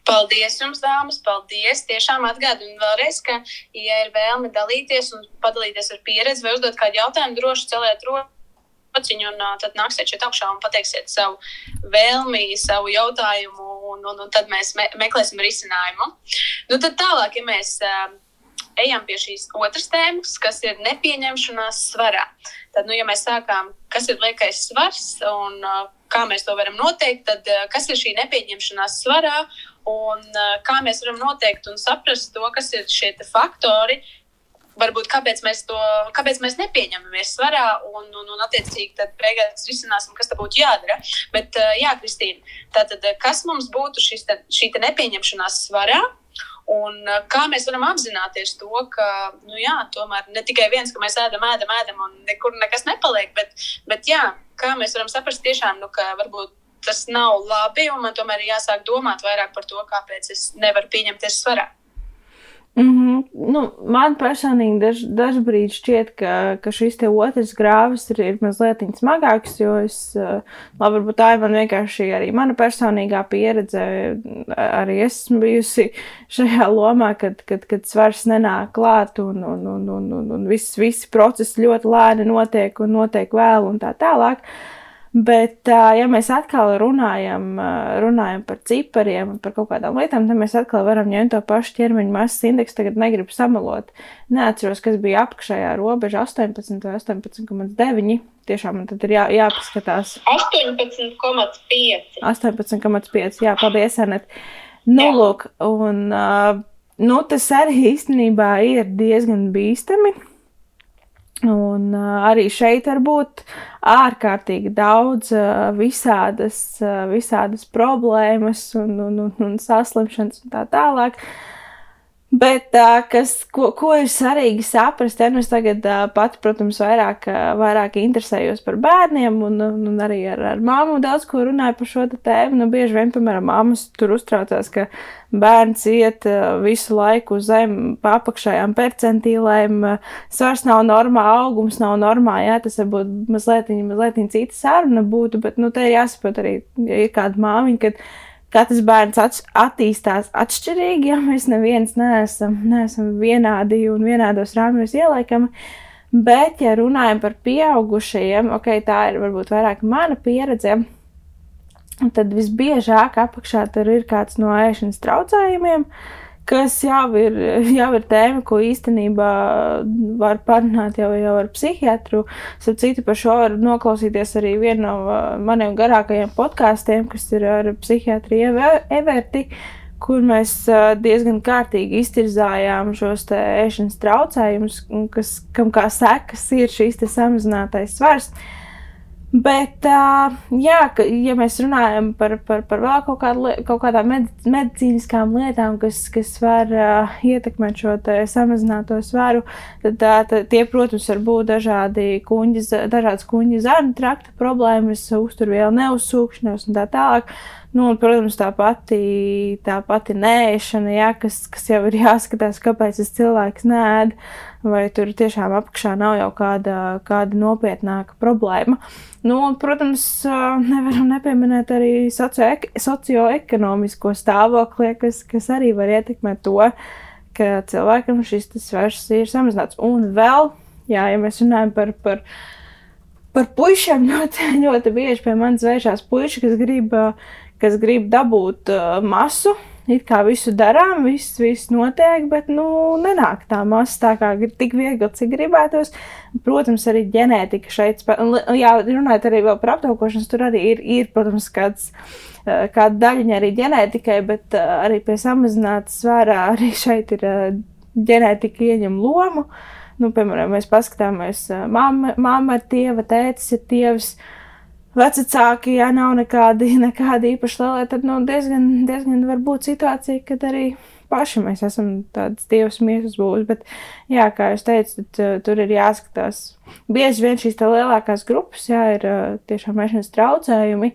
Paldies jums, dāmas! Paldies! Tiešām atgādinu vēlreiz, ka, ja ir vēlme dalīties un padalīties ar pieredzi vai uzdot kādu jautājumu, droši celiet rociņu un uh, tad nāksiet šeit augšā un pateiksiet savu vēlmi, savu jautājumu, un, un, un tad mēs me meklēsim risinājumu. Nu, tad tālāk, ja mēs uh, ejam pie šīs otras tēmas, kas ir nepieņemšanās svarā. Tad, nu, ja mēs sākām, kas ir liekais svars un uh, kā mēs to varam noteikt, tad uh, kas ir šī nepieņemšanās svarā Un uh, kā mēs varam noteikt un saprast to, kas ir šie faktori, varbūt kāpēc mēs to kāpēc mēs nepieņemamies svarā, un, un, un attiecīgi tad beigās risināsim, kas tam būtu jādara. Bet, uh, jā, Kristīna, tātad kas mums būtu šis, te, šī te nepieņemšanās svarā? Un kā mēs varam apzināties to, ka nu jā, tomēr ne tikai viens, ka mēs ēdam, ēdam, ēdam un nekur nekas nepaliek, bet, bet jā, kā mēs varam saprast tiešām, nu, ka varbūt tas nav labi, un man tomēr jāsāk domāt vairāk par to, kāpēc es nevaru pieņemties svarā. Mm -hmm. nu, man personīgi daž, dažkārt šķiet, ka, ka šis otrs grāvis ir, ir mazliet smagāks, jo es, labi, varbūt tā ir man vienkārši arī mana personīgā pieredze. Arī es esmu bijusi šajā lomā, kad, kad, kad svars nenāk klāt un, un, un, un, un, un viss, visi procesi ļoti lēni notiek un notiek vēl un tā tālāk. Uh, Bet, ja mēs atkal runājam, runājam par cipariem un par kaut kādām lietām, tad mēs atkal varam ņemt to pašu ķermeņa masas indeksu. Tagad negribu samalot. Neatceros, kas bija apakšējā robeža 18 vai 18,9. Tiešām man tad ir jā, jāpaskatās. 18,5. 18,5. Jā, paldies, Anet. Nu, jā. lūk, un nu, tas arī īstenībā ir diezgan bīstami Un uh, arī šeit var būt ārkārtīgi daudz uh, visādas, uh, visādas problēmas un, un, un, un saslimšanas un tā tālāk. Bet kas, ko, ko ir svarīgi saprast, ja nu es tagad pati, protams, vairāk, vairāk interesējos par bērniem un, un, arī ar, ar māmu daudz ko runāju par šo tēmu. Nu, bieži vien, piemēram, māmas tur uztraucās, ka bērns iet visu laiku zem apakšējām percentīlēm, svars nav normā, augums nav normā, jā, tas varbūt mazliet, mazliet cita saruna būtu, bet, nu, te ir jāsaprot arī, ja ir kāda māmiņa, kad katrs bērns attīstās atšķirīgi, ja mēs neviens neesam, neesam vienādi un vienādos rāmjos ieliekami. Bet, ja runājam par pieaugušajiem, ok, tā ir varbūt vairāk mana pieredze, tad visbiežāk apakšā tur ir kāds no ēšanas traucējumiem. Uh, kas jau ir, jau ir tēma, ko īstenībā var parunāt jau, jau ar psihiatru. Starp citu, par šo var noklausīties arī viena no uh, maniem garākajiem podkāstiem, kas ir ar psihiatru Everti, kur mēs uh, diezgan kārtīgi iztirzājām šos ēšanas traucējumus, kas, kam kā sekas ir šīs samazinātais svars. Uh, Bet, jā, ka, ja mēs runājam par, par, par vēl kaut, kādu, kaut kādām medicīniskām lietām, kas, kas var uh, ietekmēt šo samazināto svaru, tad tā, tā, tie, protams, var būt dažādi kuņģi, dažādas kuņģa zarnu trakta problēmas, uzturvielu neuzsūkšanos un tā tālāk. Nu, un, protams, tā pati, tā pati nēšana, jā, kas, kas jau ir jāskatās, kāpēc tas cilvēks nēd, vai tur tiešām apakšā nav jau kāda, kāda nopietnāka problēma. Uh, Nu, un, protams, nevaram nepieminēt arī socioekonomisko stāvokli, kas, kas arī var ietekmēt to, ka cilvēkam šis svars ir samazināts. Un vēl, jā, ja mēs runājam par, par, par puišiem, *laughs* ļoti, ļoti bieži pie manis vēršās puiši, kas grib, kas grib dabūt masu it kā visu darām, viss, viss notiek, bet, nu, nenāk tā masa tā kā tik viegli, cik gribētos. Protams, arī ģenētika šeit jā, runājot arī par aptaukošanas, tur arī ir, ir protams, kāds, kāda daļiņa arī ģenētikai, bet arī pie samazinātas svērā arī *laughs* šeit ir ģenētika ieņem lomu. Nu, piemēram, mēs paskatāmies, mamma, ir tieva, tētis ir tievs. Vecāki, ja nav nekādi, *laughs* nekādi īpaši lielie, tad nu, diezgan, diezgan var būt situācija, kad arī paši mēs esam tādas dievas miesas būs. Bet, jā, kā jūs teicat, tad, uh, tur ir jāskatās. Bieži vien šīs lielākās grupas, jā, ir uh, tiešām mešanas traucējumi.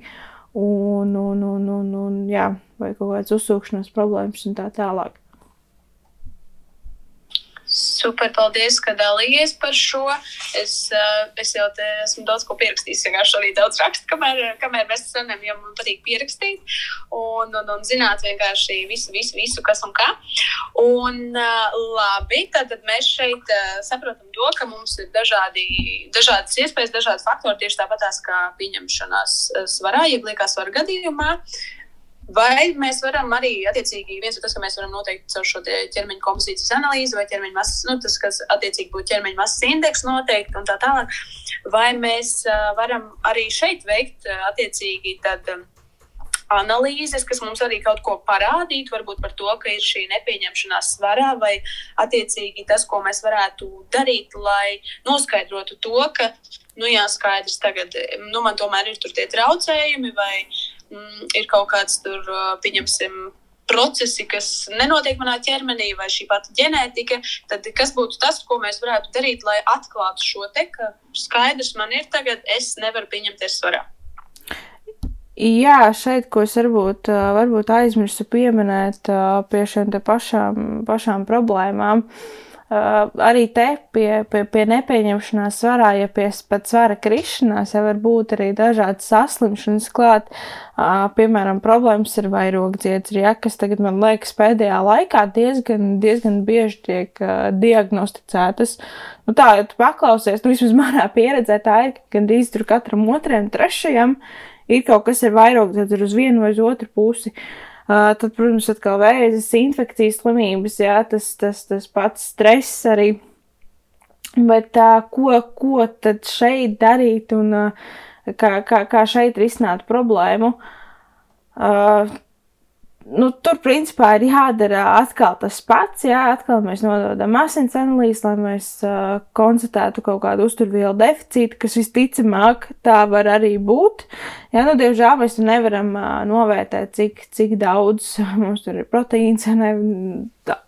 Un, un, un, un, un, jā, vai kaut kādas uzsūkšanās problēmas un tā tālāk. Super, paldies, ka dalījies par šo. Es, uh, es jau te esmu daudz ko pierakstījis. Vienkārši arī daudz rakstu, kamēr, kamēr mēs sanām, jo man patīk pierakstīt un, un, un zināt vienkārši visu, visu, visu kas un kā. Un uh, labi, tad mēs šeit uh, saprotam to, ka mums ir dažādi, dažādas iespējas, dažādi faktori tieši tāpatās kā pieņemšanās svarā, jeb liekās svara gadījumā. Uh, Vai mēs varam arī, attiecīgi, viens ir tas, ka mēs varam noteikt caur šo ķermeņa kompozīcijas analīzi, vai ķermeņa masas, nu, tas, kas attiecīgi būtu ķermeņa masas indeks noteikti un tā tālāk. Vai mēs uh, varam arī šeit veikt uh, attiecīgi tad, um, analīzes, kas mums arī kaut ko parādītu, varbūt par to, ka ir šī nepieņemšanās svarā, vai attiecīgi tas, ko mēs varētu darīt, lai noskaidrotu to, ka, nu jā, skaidrs, tagad, nu, man tomēr ir tie traucējumi, vai mm, ir kaut kāds tur, pieņemsim, procesi, kas nenotiek manā ķermenī, vai šī pati ģenētika, tad kas būtu tas, ko mēs varētu darīt, lai atklātu šo te, ka skaidrs man ir tagad, es nevaru pieņemties svarā. Jā, šeit, ko es varbūt, varbūt aizmirsu pieminēt pie šiem pašām, pašām problēmām. Uh, Uh, arī te pie, pie, pie nepieņemšanās svarā, ja pie pat svara krišanās, jau var būt arī dažādas saslimšanas klāt. Uh, piemēram, problēmas ar vairogdziedri, ja, kas tagad man liekas pēdējā laikā diezgan, diezgan bieži tiek uh, diagnosticētas. Nu, tā, ja tu paklausies, nu, vismaz manā *laughs* pieredzē tā ir, ka gandrīz tur katram otrajam, trešajam ir kaut kas ar vairogdziedri uz vienu vai uz otru pusi. Uh, tad, protams, atkal vēzis, infekcijas slimības, jā, tas, tas, tas pats stress arī. Bet uh, ko, ko tad šeit darīt un kā, kā, kā šeit risināt problēmu? Uh, nu, tur principā ir jādara atkal tas pats. Jā, atkal mēs nododam asins analīzi, lai mēs uh, konstatētu kaut kādu uzturvielu deficītu, kas visticamāk tā var arī būt. Jā, nu, diemžēl mēs nevaram uh, novērtēt, cik, cik daudz *laughs* mums tur ir proteīns, ne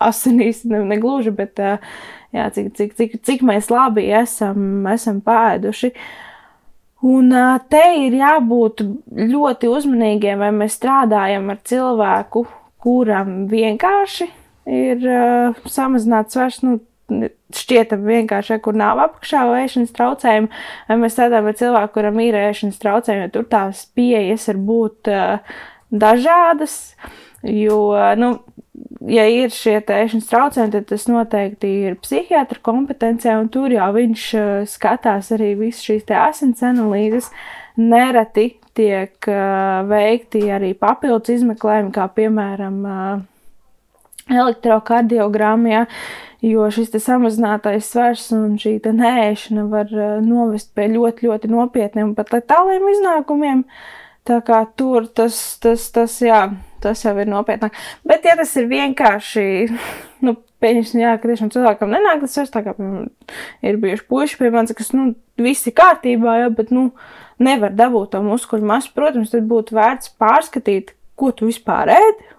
asinīs, ne, ne gluži, bet uh, jā, cik, cik, cik, cik mēs labi esam, esam pēduši. Uh, Un te ir jābūt ļoti uzmanīgiem, vai mēs strādājam ar cilvēku, kuram vienkārši ir uh, samazināts svars, nu, šķietam vienkārši, kur nav apakšā ēšanas traucējumi, vai mēs strādājam ar cilvēku, kuram ir ēšanas traucējumi, jo tur tās pieejas var būt uh, dažādas, jo, nu, ja ir šie ēšanas traucējumi, tad tas noteikti ir psihiatra kompetencijā, un tur jau viņš uh, skatās arī visas šīs asins analīzes. Nereti tiek uh, veikti arī papildus izmeklējumi, kā piemēram uh, elektrokardiogramma, ja, jo šis samazinātais svars un šī nēšana var uh, novest pie ļoti, ļoti nopietniem pat letāliem iznākumiem. Tā kā tur tas, tas, tas, jā, tas jau ir nopietnāk. Bet, ja tas ir vienkārši, nu, pieņemsim, jā, ka tiešām cilvēkam nenāk tas vairs tā kā, ir bijuši puiši pie manis, kas, nu, visi kārtībā, jā, bet, nu, nevar dabūt to muskuļu masu, protams, tad būtu vērts pārskatīt, ko tu vispār ēdi.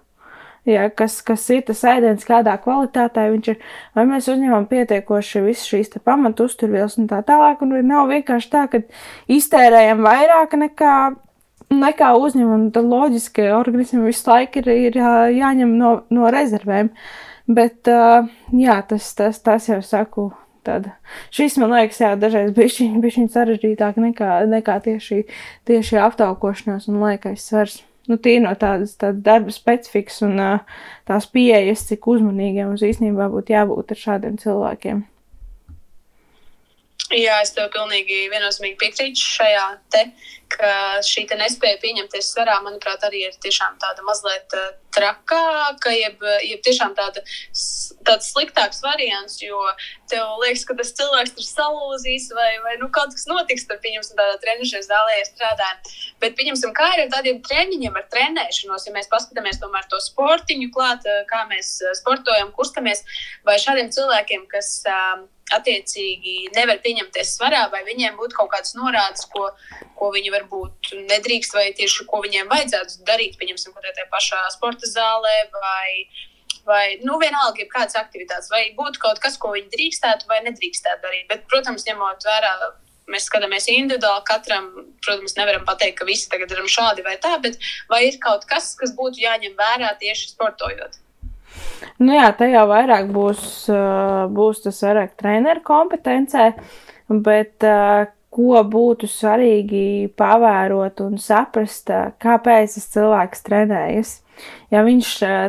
Jā, kas, kas ir tas ēdiens, kādā kvalitātē viņš ir, vai mēs uzņemam pietiekoši visas šīs pamatu uzturvielas un tā tālāk, un nav vienkārši tā, ka iztērējam vairāk nekā nekā uzņem, un tad loģiski organismam visu laiku ir, ir jāņem no, no rezervēm. Bet, jā, tas, tas, tas jau saku. Tad. Šis man liekas, jā, dažreiz bija sarežģītāk nekā, nekā tieši, tieši aptaukošanās un laikais svars. Nu, Tīri no tādas, tādas darba specifikas un tās pieejas, cik uzmanīgiem mums īstenībā būtu jābūt ar šādiem cilvēkiem. Jā, es tev pilnīgi viennozīmīgi piekrītu šajā te, ka šī te nespēja pieņemties svarā, manuprāt, arī ir tiešām tāda mazliet uh, trakāka, jeb, jeb tiešām tāda, tāds sliktāks variants, jo tev liekas, ka tas cilvēks tur salūzīs vai, vai nu, kaut kas notiks, tad pieņemsim tādā trenižera zālē strādājam. Bet pieņemsim, kā ir ar tādiem treniņiem, ar trenēšanos, ja mēs paskatāmies tomēr to sportiņu klāt, kā mēs sportojam, kustamies, vai šādiem cilvēkiem, kas uh, attiecīgi nevar pieņemties svarā, vai viņiem būtu kaut kādas norādes, ko, ko viņi varbūt nedrīkst, vai tieši ko viņiem vajadzētu darīt, pieņemsim, kaut kādā pašā sporta zālē, vai, vai nu, vienalga, ir kādas aktivitātes, vai būtu kaut kas, ko viņi drīkstētu vai nedrīkstētu darīt. Bet, protams, ņemot vērā. Mēs skatāmies individuāli, katram, protams, nevaram pateikt, ka visi tagad darām šādi vai tā, bet vai ir kaut kas, kas būtu jāņem vērā tieši sportojot? Nu jā, jau vairāk būs, būs tas vairāk treneru kompetencē, bet ko būtu svarīgi pavērot un saprast, kāpēc tas cilvēks trenējas. Ja viņš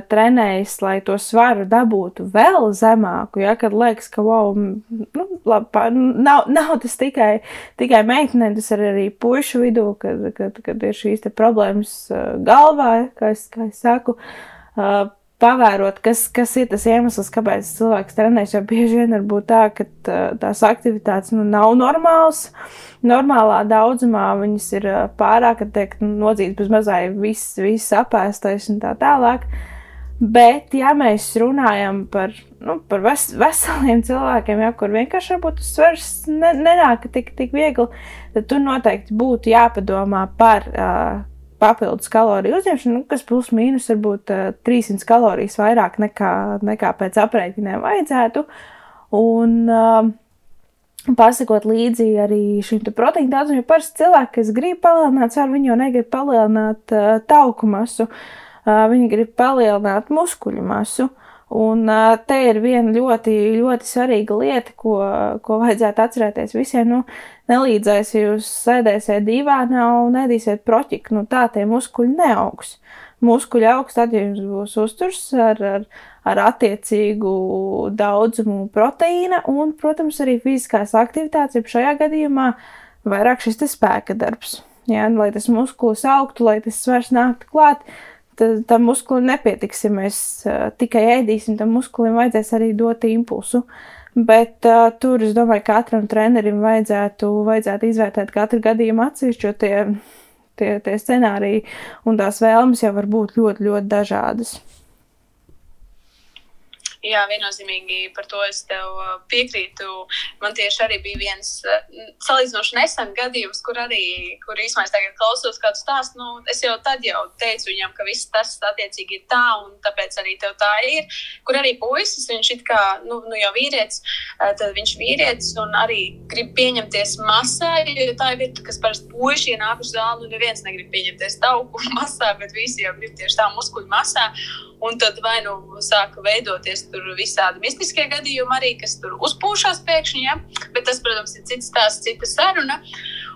trenējas, lai to svaru dabūtu vēl zemāku, ja kad liekas, ka wow, nu, labi, nav, nav tas tikai, tikai meitenēm, tas ir arī pušu vidū, kad, kad, kad ir šīs problēmas galvā, kā es, kā es saku pavērot, kas, kas ir tas iemesls, kāpēc cilvēks trenējas. Jo bieži vien var būt tā, ka tās aktivitātes nu, nav normālas. Normālā daudzumā viņas ir pārāk, kad tiek nodzīts bez mazai viss, viss apēstais un tā tālāk. Bet, ja mēs runājam par, nu, par ves, veseliem cilvēkiem, ja, kur vienkārši varbūt svars ne, nenāk tik, tik viegli, tad tur noteikti būtu jāpadomā par uh, papildus kaloriju uzņemšanu, nu, kas plus mīnus varbūt uh, 300 kalorijas vairāk nekā, nekā pēc aprēķiniem vajadzētu. Un, uh, Pasakot līdzi arī šim proteīna daudzumam, jo parasti cilvēki, kas grib palielināt svaru, viņi jau negrib palielināt uh, tauku masu, uh, viņi grib palielināt muskuļu masu. Un te ir viena ļoti, ļoti svarīga lieta, ko, ko vajadzētu atcerēties visiem. Nu, nelīdzēs, ja jūs sēdēsiet divānā un nedīsiet proķiku, nu tā tie muskuļi neaugs. Muskuļi augs tad, ja jums būs uzturs ar, ar, ar attiecīgu daudzumu proteīna un, protams, arī fiziskās aktivitātes, ja šajā gadījumā vairāk šis spēka darbs. Ja, lai tas muskulis augtu, lai tas svars nāktu klāt, tam muskulim nepietiks, ja mēs tikai ēdīsim, tam muskulim vajadzēs arī dot impulsu. Bet uh, tur es domāju, ka katram trenerim vajadzētu, vajadzētu izvērtēt katru gadījumu atsevišķi, jo tie, tie, tie scenāriji un tās vēlmes jau var būt ļoti, ļoti dažādas. Jā, viennozīmīgi par to es tev uh, piekrītu. Man tieši arī bija viens uh, salīdzinoši nesen gadījums, kur arī, kur īstenībā es tagad klausos kādu stāstu. Nu, es jau tad jau teicu viņam, ka viss tas attiecīgi ir tā, un tāpēc arī tev tā ir. Kur arī puisis, viņš ir kā, nu, nu jau vīrietis, uh, tad viņš vīrietis un arī grib pieņemties masā, jo tā ir vieta, kas parasti puiši ienāk uz zāli, un neviens negrib pieņemties tauku *laughs* masā, bet visi jau grib tieši tā muskuļu masā. Un tad vai nu sāka veidoties visādi mistiskie gadījumi, arī kas tur uzpūšās pēkšņi. Ja? Bet tas, protams, ir cits stāsts, cita saruna.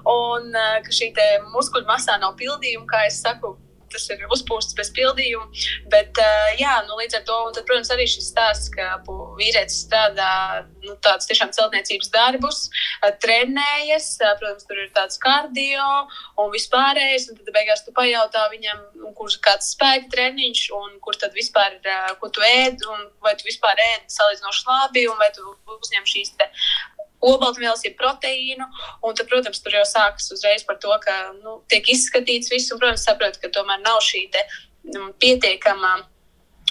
Un eh, ka šī muskuļu masā nav pildījuma, kā es saku, tas ir uzpūsts bez pildījuma. Bet, uh, jā, nu, līdz ar to, tad, protams, arī šis stāsts, ka vīrietis strādā nu, tādus tiešām celtniecības darbus, uh, trenējas, uh, protams, tur ir tāds kardio un vispārējais, un tad beigās tu pajautā viņam, kurš ir kāds spēka treniņš, un kur tad vispār, ko tu ēd, un vai tu vispār ēd salīdzinoši labi, un vai tu uzņem šīs te olbaltumvielas, ir proteīnu. Un, tad, protams, tur jau sākas uzreiz par to, ka nu, tiek izskatīts viss, un, protams, saprot, ka tomēr nav šī te, nu, pietiekama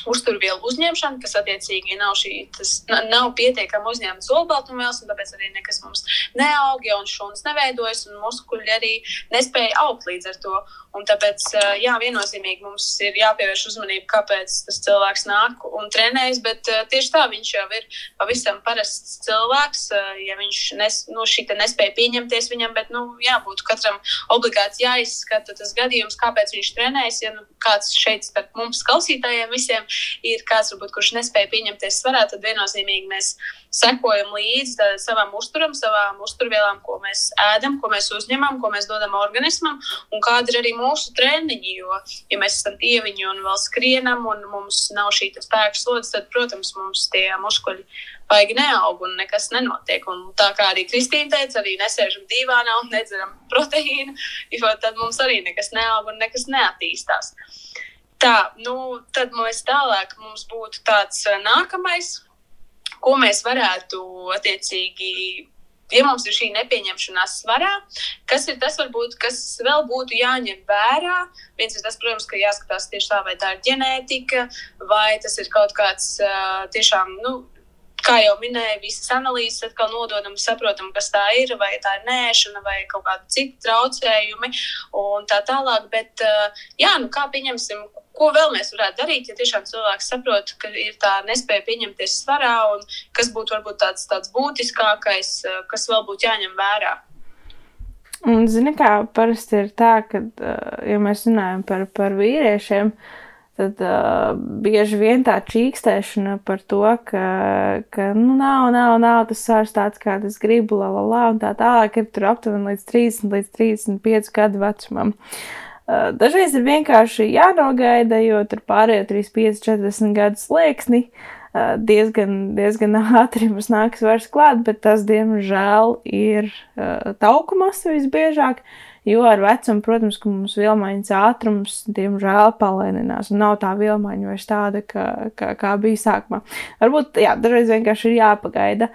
uzturvielu uzņemšana, kas attiecīgi nav, šī, tas, nav pietiekami uzņemts olbaltumvielas, un tāpēc arī nekas mums neaug, ja un šūnas neveidojas, un muskuļi arī nespēja augt līdz ar to. Un tāpēc, jā, viennozīmīgi mums ir jāpievērš uzmanība, kāpēc tas cilvēks nāk un trenējas, bet tieši tā viņš jau ir pavisam parasts cilvēks, ja viņš nes, nu, nespēja pieņemties viņam, bet, nu, jābūt katram obligāti jāizskata tas gadījums, kāpēc viņš trenējas, ja nu, kāds šeit starp mums klausītājiem visiem ir kāds, varbūt, kurš nespēja pieņemties svarā, tad viennozīmīgi mēs sekojam līdzi savam uzturam, savām uzturvielām, ko mēs ēdam, ko mēs uzņemam, ko mēs dodam organismam, un kāda ir arī mūsu treniņi. Jo, ja mēs esam dieviņi un vēl skrienam, un mums nav šī spēka slodze, tad, protams, mums tie muskuļi baigi neaug un nekas nenotiek. Un tā kā arī Kristīna teica, arī nesēžam dīvānā un nedzeram proteīnu, *laughs* jo tad mums arī nekas neaug un nekas neattīstās. Tā, nu, tad mēs tālāk mums būtu tāds eh, nākamais, ko mēs varētu attiecīgi ja mums ir šī nepieņemšanās svarā, kas ir tas, varbūt, kas vēl būtu jāņem vērā? Viens ir tas, protams, ka jāskatās tieši tā, vai tā ir ģenētika, vai tas ir kaut kāds tiešām. Nu, kā jau minēju, visas analīzes atkal nododam, saprotam, kas tā ir, vai tā ir nēšana, vai kaut kādi citi traucējumi un tā tālāk. Bet, jā, nu kā pieņemsim, ko vēl mēs varētu darīt, ja tiešām cilvēks saprot, ka ir tā nespēja pieņemties svarā un kas būtu varbūt tāds, tāds būtiskākais, uh, kas vēl būtu jāņem vērā. Un, zini, kā parasti ir tā, ka, ja mēs runājam par, par vīriešiem, tad uh, bieži vien tā čīkstēšana par to, ka, ka nu, nav, nav, nav tas svars tāds, kāds es gribu, la, la, la, un tā tālāk ir tur aptuveni līdz 30, līdz 35 gadu vecumam. Uh, dažreiz ir vienkārši jānogaida, jo tur pārējie 35, 40 gadu slieksni uh, diezgan, diezgan ātri mums nāks vairs klāt, bet tas, diemžēl, ir uh, tauku masa visbiežāk. Uh, Jo ar vecumu, protams, ka mums vielmaiņas ātrums, diemžēl, palēninās. Un nav tā vielmaiņa vairs tāda, kā, kā, kā bija sākumā. Varbūt, jā, dažreiz vienkārši ir jāpagaida.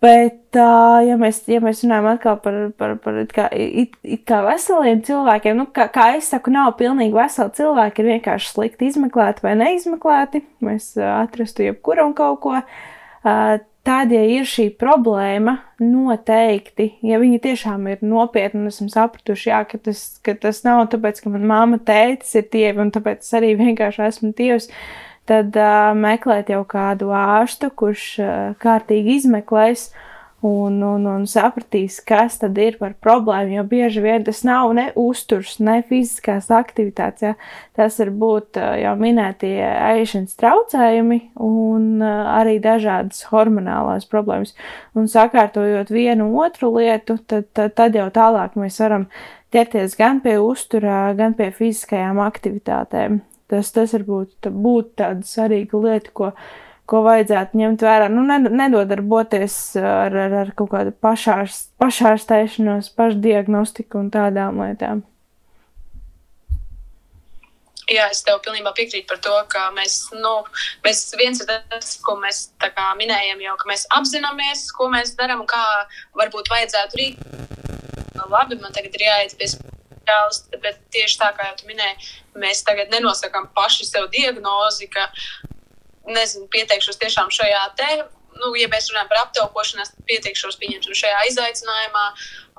Bet, ja mēs, ja mēs runājam atkal par, par, par it kā, it, it kā veseliem cilvēkiem, nu, kā, kā es saku, nav pilnīgi veseli cilvēki, ir vienkārši slikti izmeklēti vai neizmeklēti. Mēs atrastu jebkuram kaut ko. Tad, ja ir šī problēma, noteikti, ja viņi tiešām ir nopietni un esam sapratuši, jā, ka, tas, ka tas nav tāpēc, ka manā māma tētis ir dievi un tāpēc es arī vienkārši esmu dievs, tad uh, meklēt jau kādu ārstu, kurš uh, kārtīgi izmeklēs uh, un, un, un sapratīs, kas tad ir par problēmu. Jo bieži vien tas nav ne uzturs, ne fiziskās aktivitātes. Ja? Tas var būt jau minētie ēšanas traucējumi un arī dažādas hormonālās problēmas. Un sakārtojot vienu otru lietu, tad, tad, tad jau tālāk mēs varam ķerties gan pie uzturā, gan pie fiziskajām aktivitātēm. Tas, tas varbūt būt tāda svarīga lieta, ko ko vajadzētu ņemt vērā. Nu, nedodarboties ar, ar, ar kaut kādu pašārs, pašārstēšanos, pašdiagnostiku un tādām lietām. Jā, es tev pilnībā piekrītu par to, ka mēs, nu, mēs viens ir tas, ko mēs minējam, jau ka mēs apzināmies, ko mēs darām, kā varbūt vajadzētu. Nu, labi, man tagad ir jāiet pie speciālista, bet tieši tā kā jau minēji, mēs tagad nenosakām paši sev diagnozi, ka nezinu, pieteikšos tiešām šajā te. Nu, ja mēs runājam par aptaukošanu, tad pieteikšos pieņemsim šajā izaicinājumā.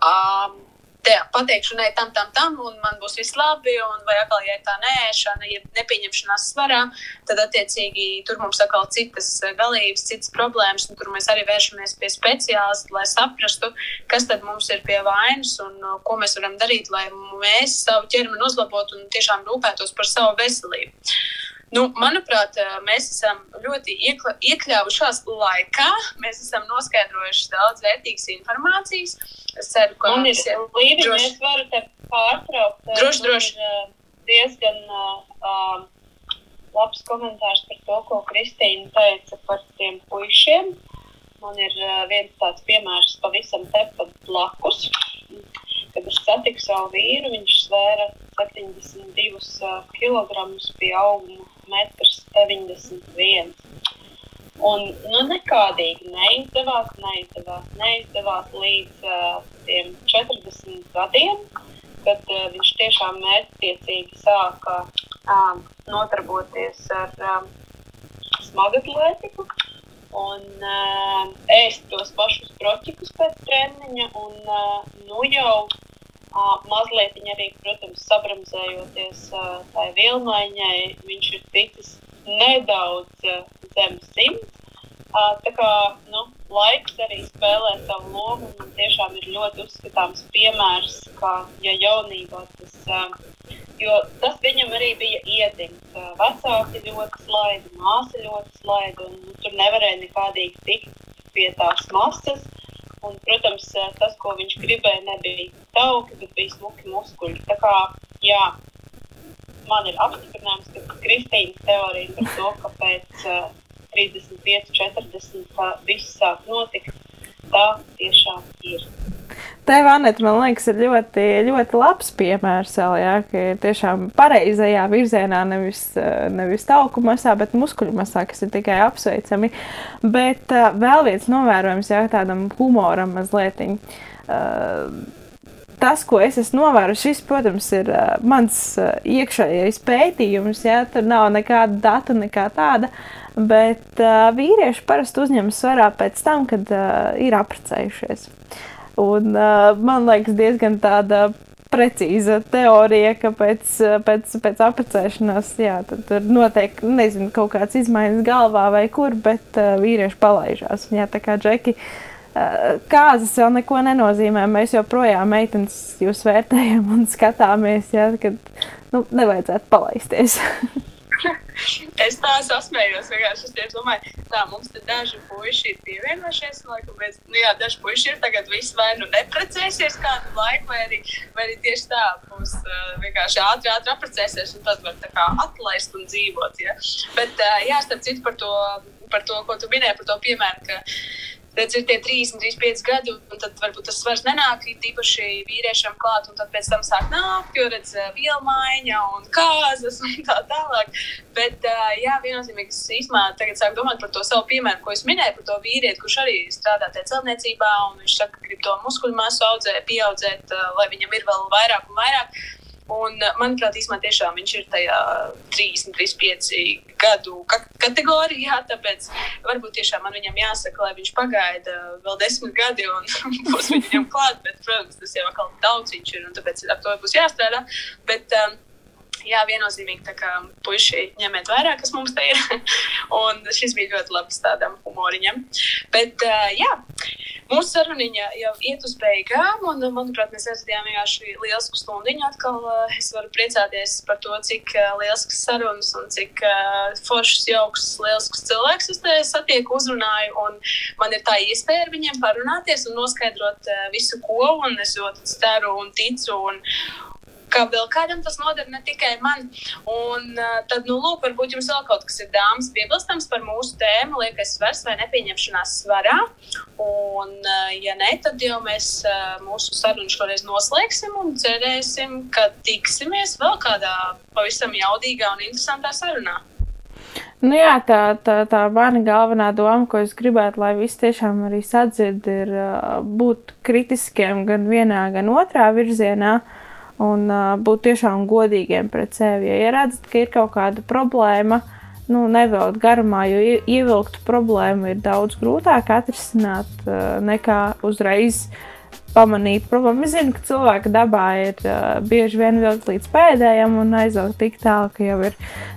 Um, te pateikšu, nē, tam, tam, tam, un man būs viss labi. Un, vai atkal, ja tā nēšana, ja nepieņemšanās svarā, tad attiecīgi tur mums atkal citas galības, citas problēmas. Tur mēs arī vēršamies pie speciālista, lai saprastu, kas tad mums ir pie vainas un uh, ko mēs varam darīt, lai mēs savu ķermeni uzlabotu un tiešām rūpētos par savu veselību. Nu, manuprāt, mēs esam ļoti iekļāvušās laikā. Mēs esam noskaidrojuši daudz vērtīgas informācijas. Es ceru, ka man ir līdzi. Droši... Es varu te pārtraukt. Droši, droši. Ir, diezgan uh, labs komentārs par to, ko Kristīna teica par tiem puišiem. Man ir uh, viens tāds piemērs pavisam tepat blakus. Kad es satiku savu vīru, viņš svēra 72 uh, kg pie auguma 1,91 m. Un nu, nekādīgi neizdevās, neizdevās, neizdevās līdz uh, 40 gadiem, kad uh, viņš tiešām mērķtiecīgi sāka uh, nodarboties ar uh, smagatlētiku un uh, ēst tos pašus broķikus pēc treniņa. Un, uh, nu jau mazliet arī, protams, sabramzējoties tai vilmaiņai, viņš ir ticis nedaudz zem simts. Tā kā nu, laiks arī spēlē savu lomu, un tiešām ir ļoti uzskatāms piemērs, ka ja jaunībā tas, jo tas viņam arī bija iedzimts. Vecāki ļoti slaidi, māsa ļoti slaidi, un nu, tur nevarēja nekādīgi tikt pie tās masas. Un, protams, tas, ko viņš gribēja, nebija tauki, bet bija smuki muskuļi. Tā kā, jā, man ir apstiprinājums, ka Kristīnas teorija par to, ka pēc uh, 35, 40 viss sāk notikt, tā tiešām ir. Tev, Anita, man liekas, ir ļoti, ļoti labs piemērs, jā, ka ir tiešām pareizajā virzienā, nevis, nevis tauku masā, bet muskuļu masā, kas ir tikai apsveicami. Bet uh, vēl viens novērojums, jā, tādam humoram mazliet. Uh, tas, ko es esmu novērojis, šis, protams, ir uh, mans uh, iekšējais pētījums. Ja? Tur nav nekāda data, nekā tāda. Bet uh, vīrieši parasti uzņemas svarā pēc tam, kad uh, ir apprecējušies. Un, uh, man liekas, diezgan tāda precīza teorija, ka pēc, pēc, pēc apprecēšanās jā, tur notiek nezinu, kaut kāds izmaiņas galvā vai kur, bet uh, vīrieši palaižās. Jā, tā kā džeki. Uh, kāzas vēl neko nenozīmē. Mēs joprojām meitenes jūs vērtējam un skatāmies, ja, kad nu, nevajadzētu palaisties. *laughs* es tā sasmējos. Es tieši domāju, tā mums te daži puiši ir pievienojušies. Laikam, bet, nu, jā, daži puiši ir tagad visi vai nu neprecēsies kādu laiku, vai arī, vai arī tieši tā būs uh, vienkārši ātri, ātri apprecēsies un tad var tā kā atlaist un dzīvot. Ja? Bet, uh, jā, starp citu par to, par to, ko tu minēji, par to piemēru, ka redz, ir tie 30, 35 gadi, un tad varbūt tas svars nenāk īpaši vīriešiem klāt, un tad pēc tam sāk nākt, jo redz vielu maiņa un kāzas un tā tālāk. Bet, jā, viennozīmīgi es īstenībā tagad sāku domāt par to savu piemēru, ko es minēju par to vīrieti, kurš arī strādā tajā celtniecībā, un viņš saka, ka grib to muskuļu masu audzēt, pieaudzēt, lai viņam ir vēl vairāk un vairāk. Un, eh, manuprāt, īstenībā tiešām viņš ir tajā 30, 35 gadu kategorijā. Tāpēc varbūt tiešām man viņam jāsaka, lai viņš pagaida vēl desmit gadi un *laughs* būs viņam *laughs* klāt. Bet, protams, tas jau atkal daudz viņš ir un tāpēc ar to būs jāstrādā. Bet, um, jā, viennozīmīgi tā kā puiši ņemiet vērā, kas mums te ir. *laughs* un šis bija ļoti labs tādam humoriņam. Bet, uh, jā, mūsu saruniņa jau iet uz beigām, un, manuprāt, mēs aizvadījām vienkārši lielu stundiņu. Atkal uh, es varu priecāties par to, cik uh, liels sarunas un cik uh, foršs, jauks, liels cilvēks es te satieku, uzrunāju. Un man ir tā iespēja ar viņiem parunāties un noskaidrot visu, ko, un es ļoti ceru un ticu. Un, ka vēl kādam tas noder, ne tikai man. Un tad, nu, lūk, varbūt jums vēl kaut kas ir dāmas piebilstams par mūsu tēmu, liekas, svars vai nepieņemšanās svarā. Un, ja ne, tad jau mēs mūsu sarunu šoreiz noslēgsim un cerēsim, ka tiksimies vēl kādā pavisam jaudīgā un interesantā sarunā. Nu jā, tā, tā, tā mana galvenā doma, ko es gribētu, lai visi tiešām arī sadzird, ir būt kritiskiem gan vienā, gan otrā virzienā. Uh, un uh, būt tiešām godīgiem pret sevi. Ja redzat, ka ir kaut kāda problēma, nu, nevelkt garumā, jo ievilktu problēmu ir daudz grūtāk atrisināt uh, nekā uzreiz pamanīt problēmu. Es zinu, ka cilvēka dabā ir uh, bieži vien vilkt līdz pēdējiem un aizvilkt tik tālu, ka jau ir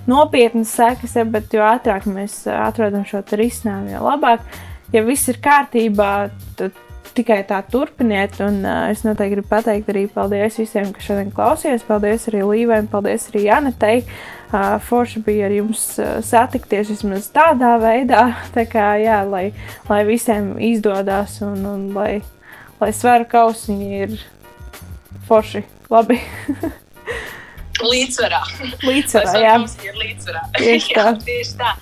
nopietnas sekas, ja, bet jo ātrāk mēs atrodam šo risinājumu, jo labāk. Ja viss ir kārtībā, tad tikai tā turpiniet. Un uh, es noteikti gribu pateikt arī paldies visiem, kas šodien klausījās. Paldies arī Līvai, paldies arī Janetei. Uh, forši bija ar jums satikties vismaz tādā veidā, *laughs* tā kā, jā, lai, lai visiem izdodas un, un lai, lai svaru kausiņi ir forši labi. *laughs* Līdzsvarā. Līdzsvarā, jā. Līdzsvarā. *laughs* Tieši tā. jā, tieši tā.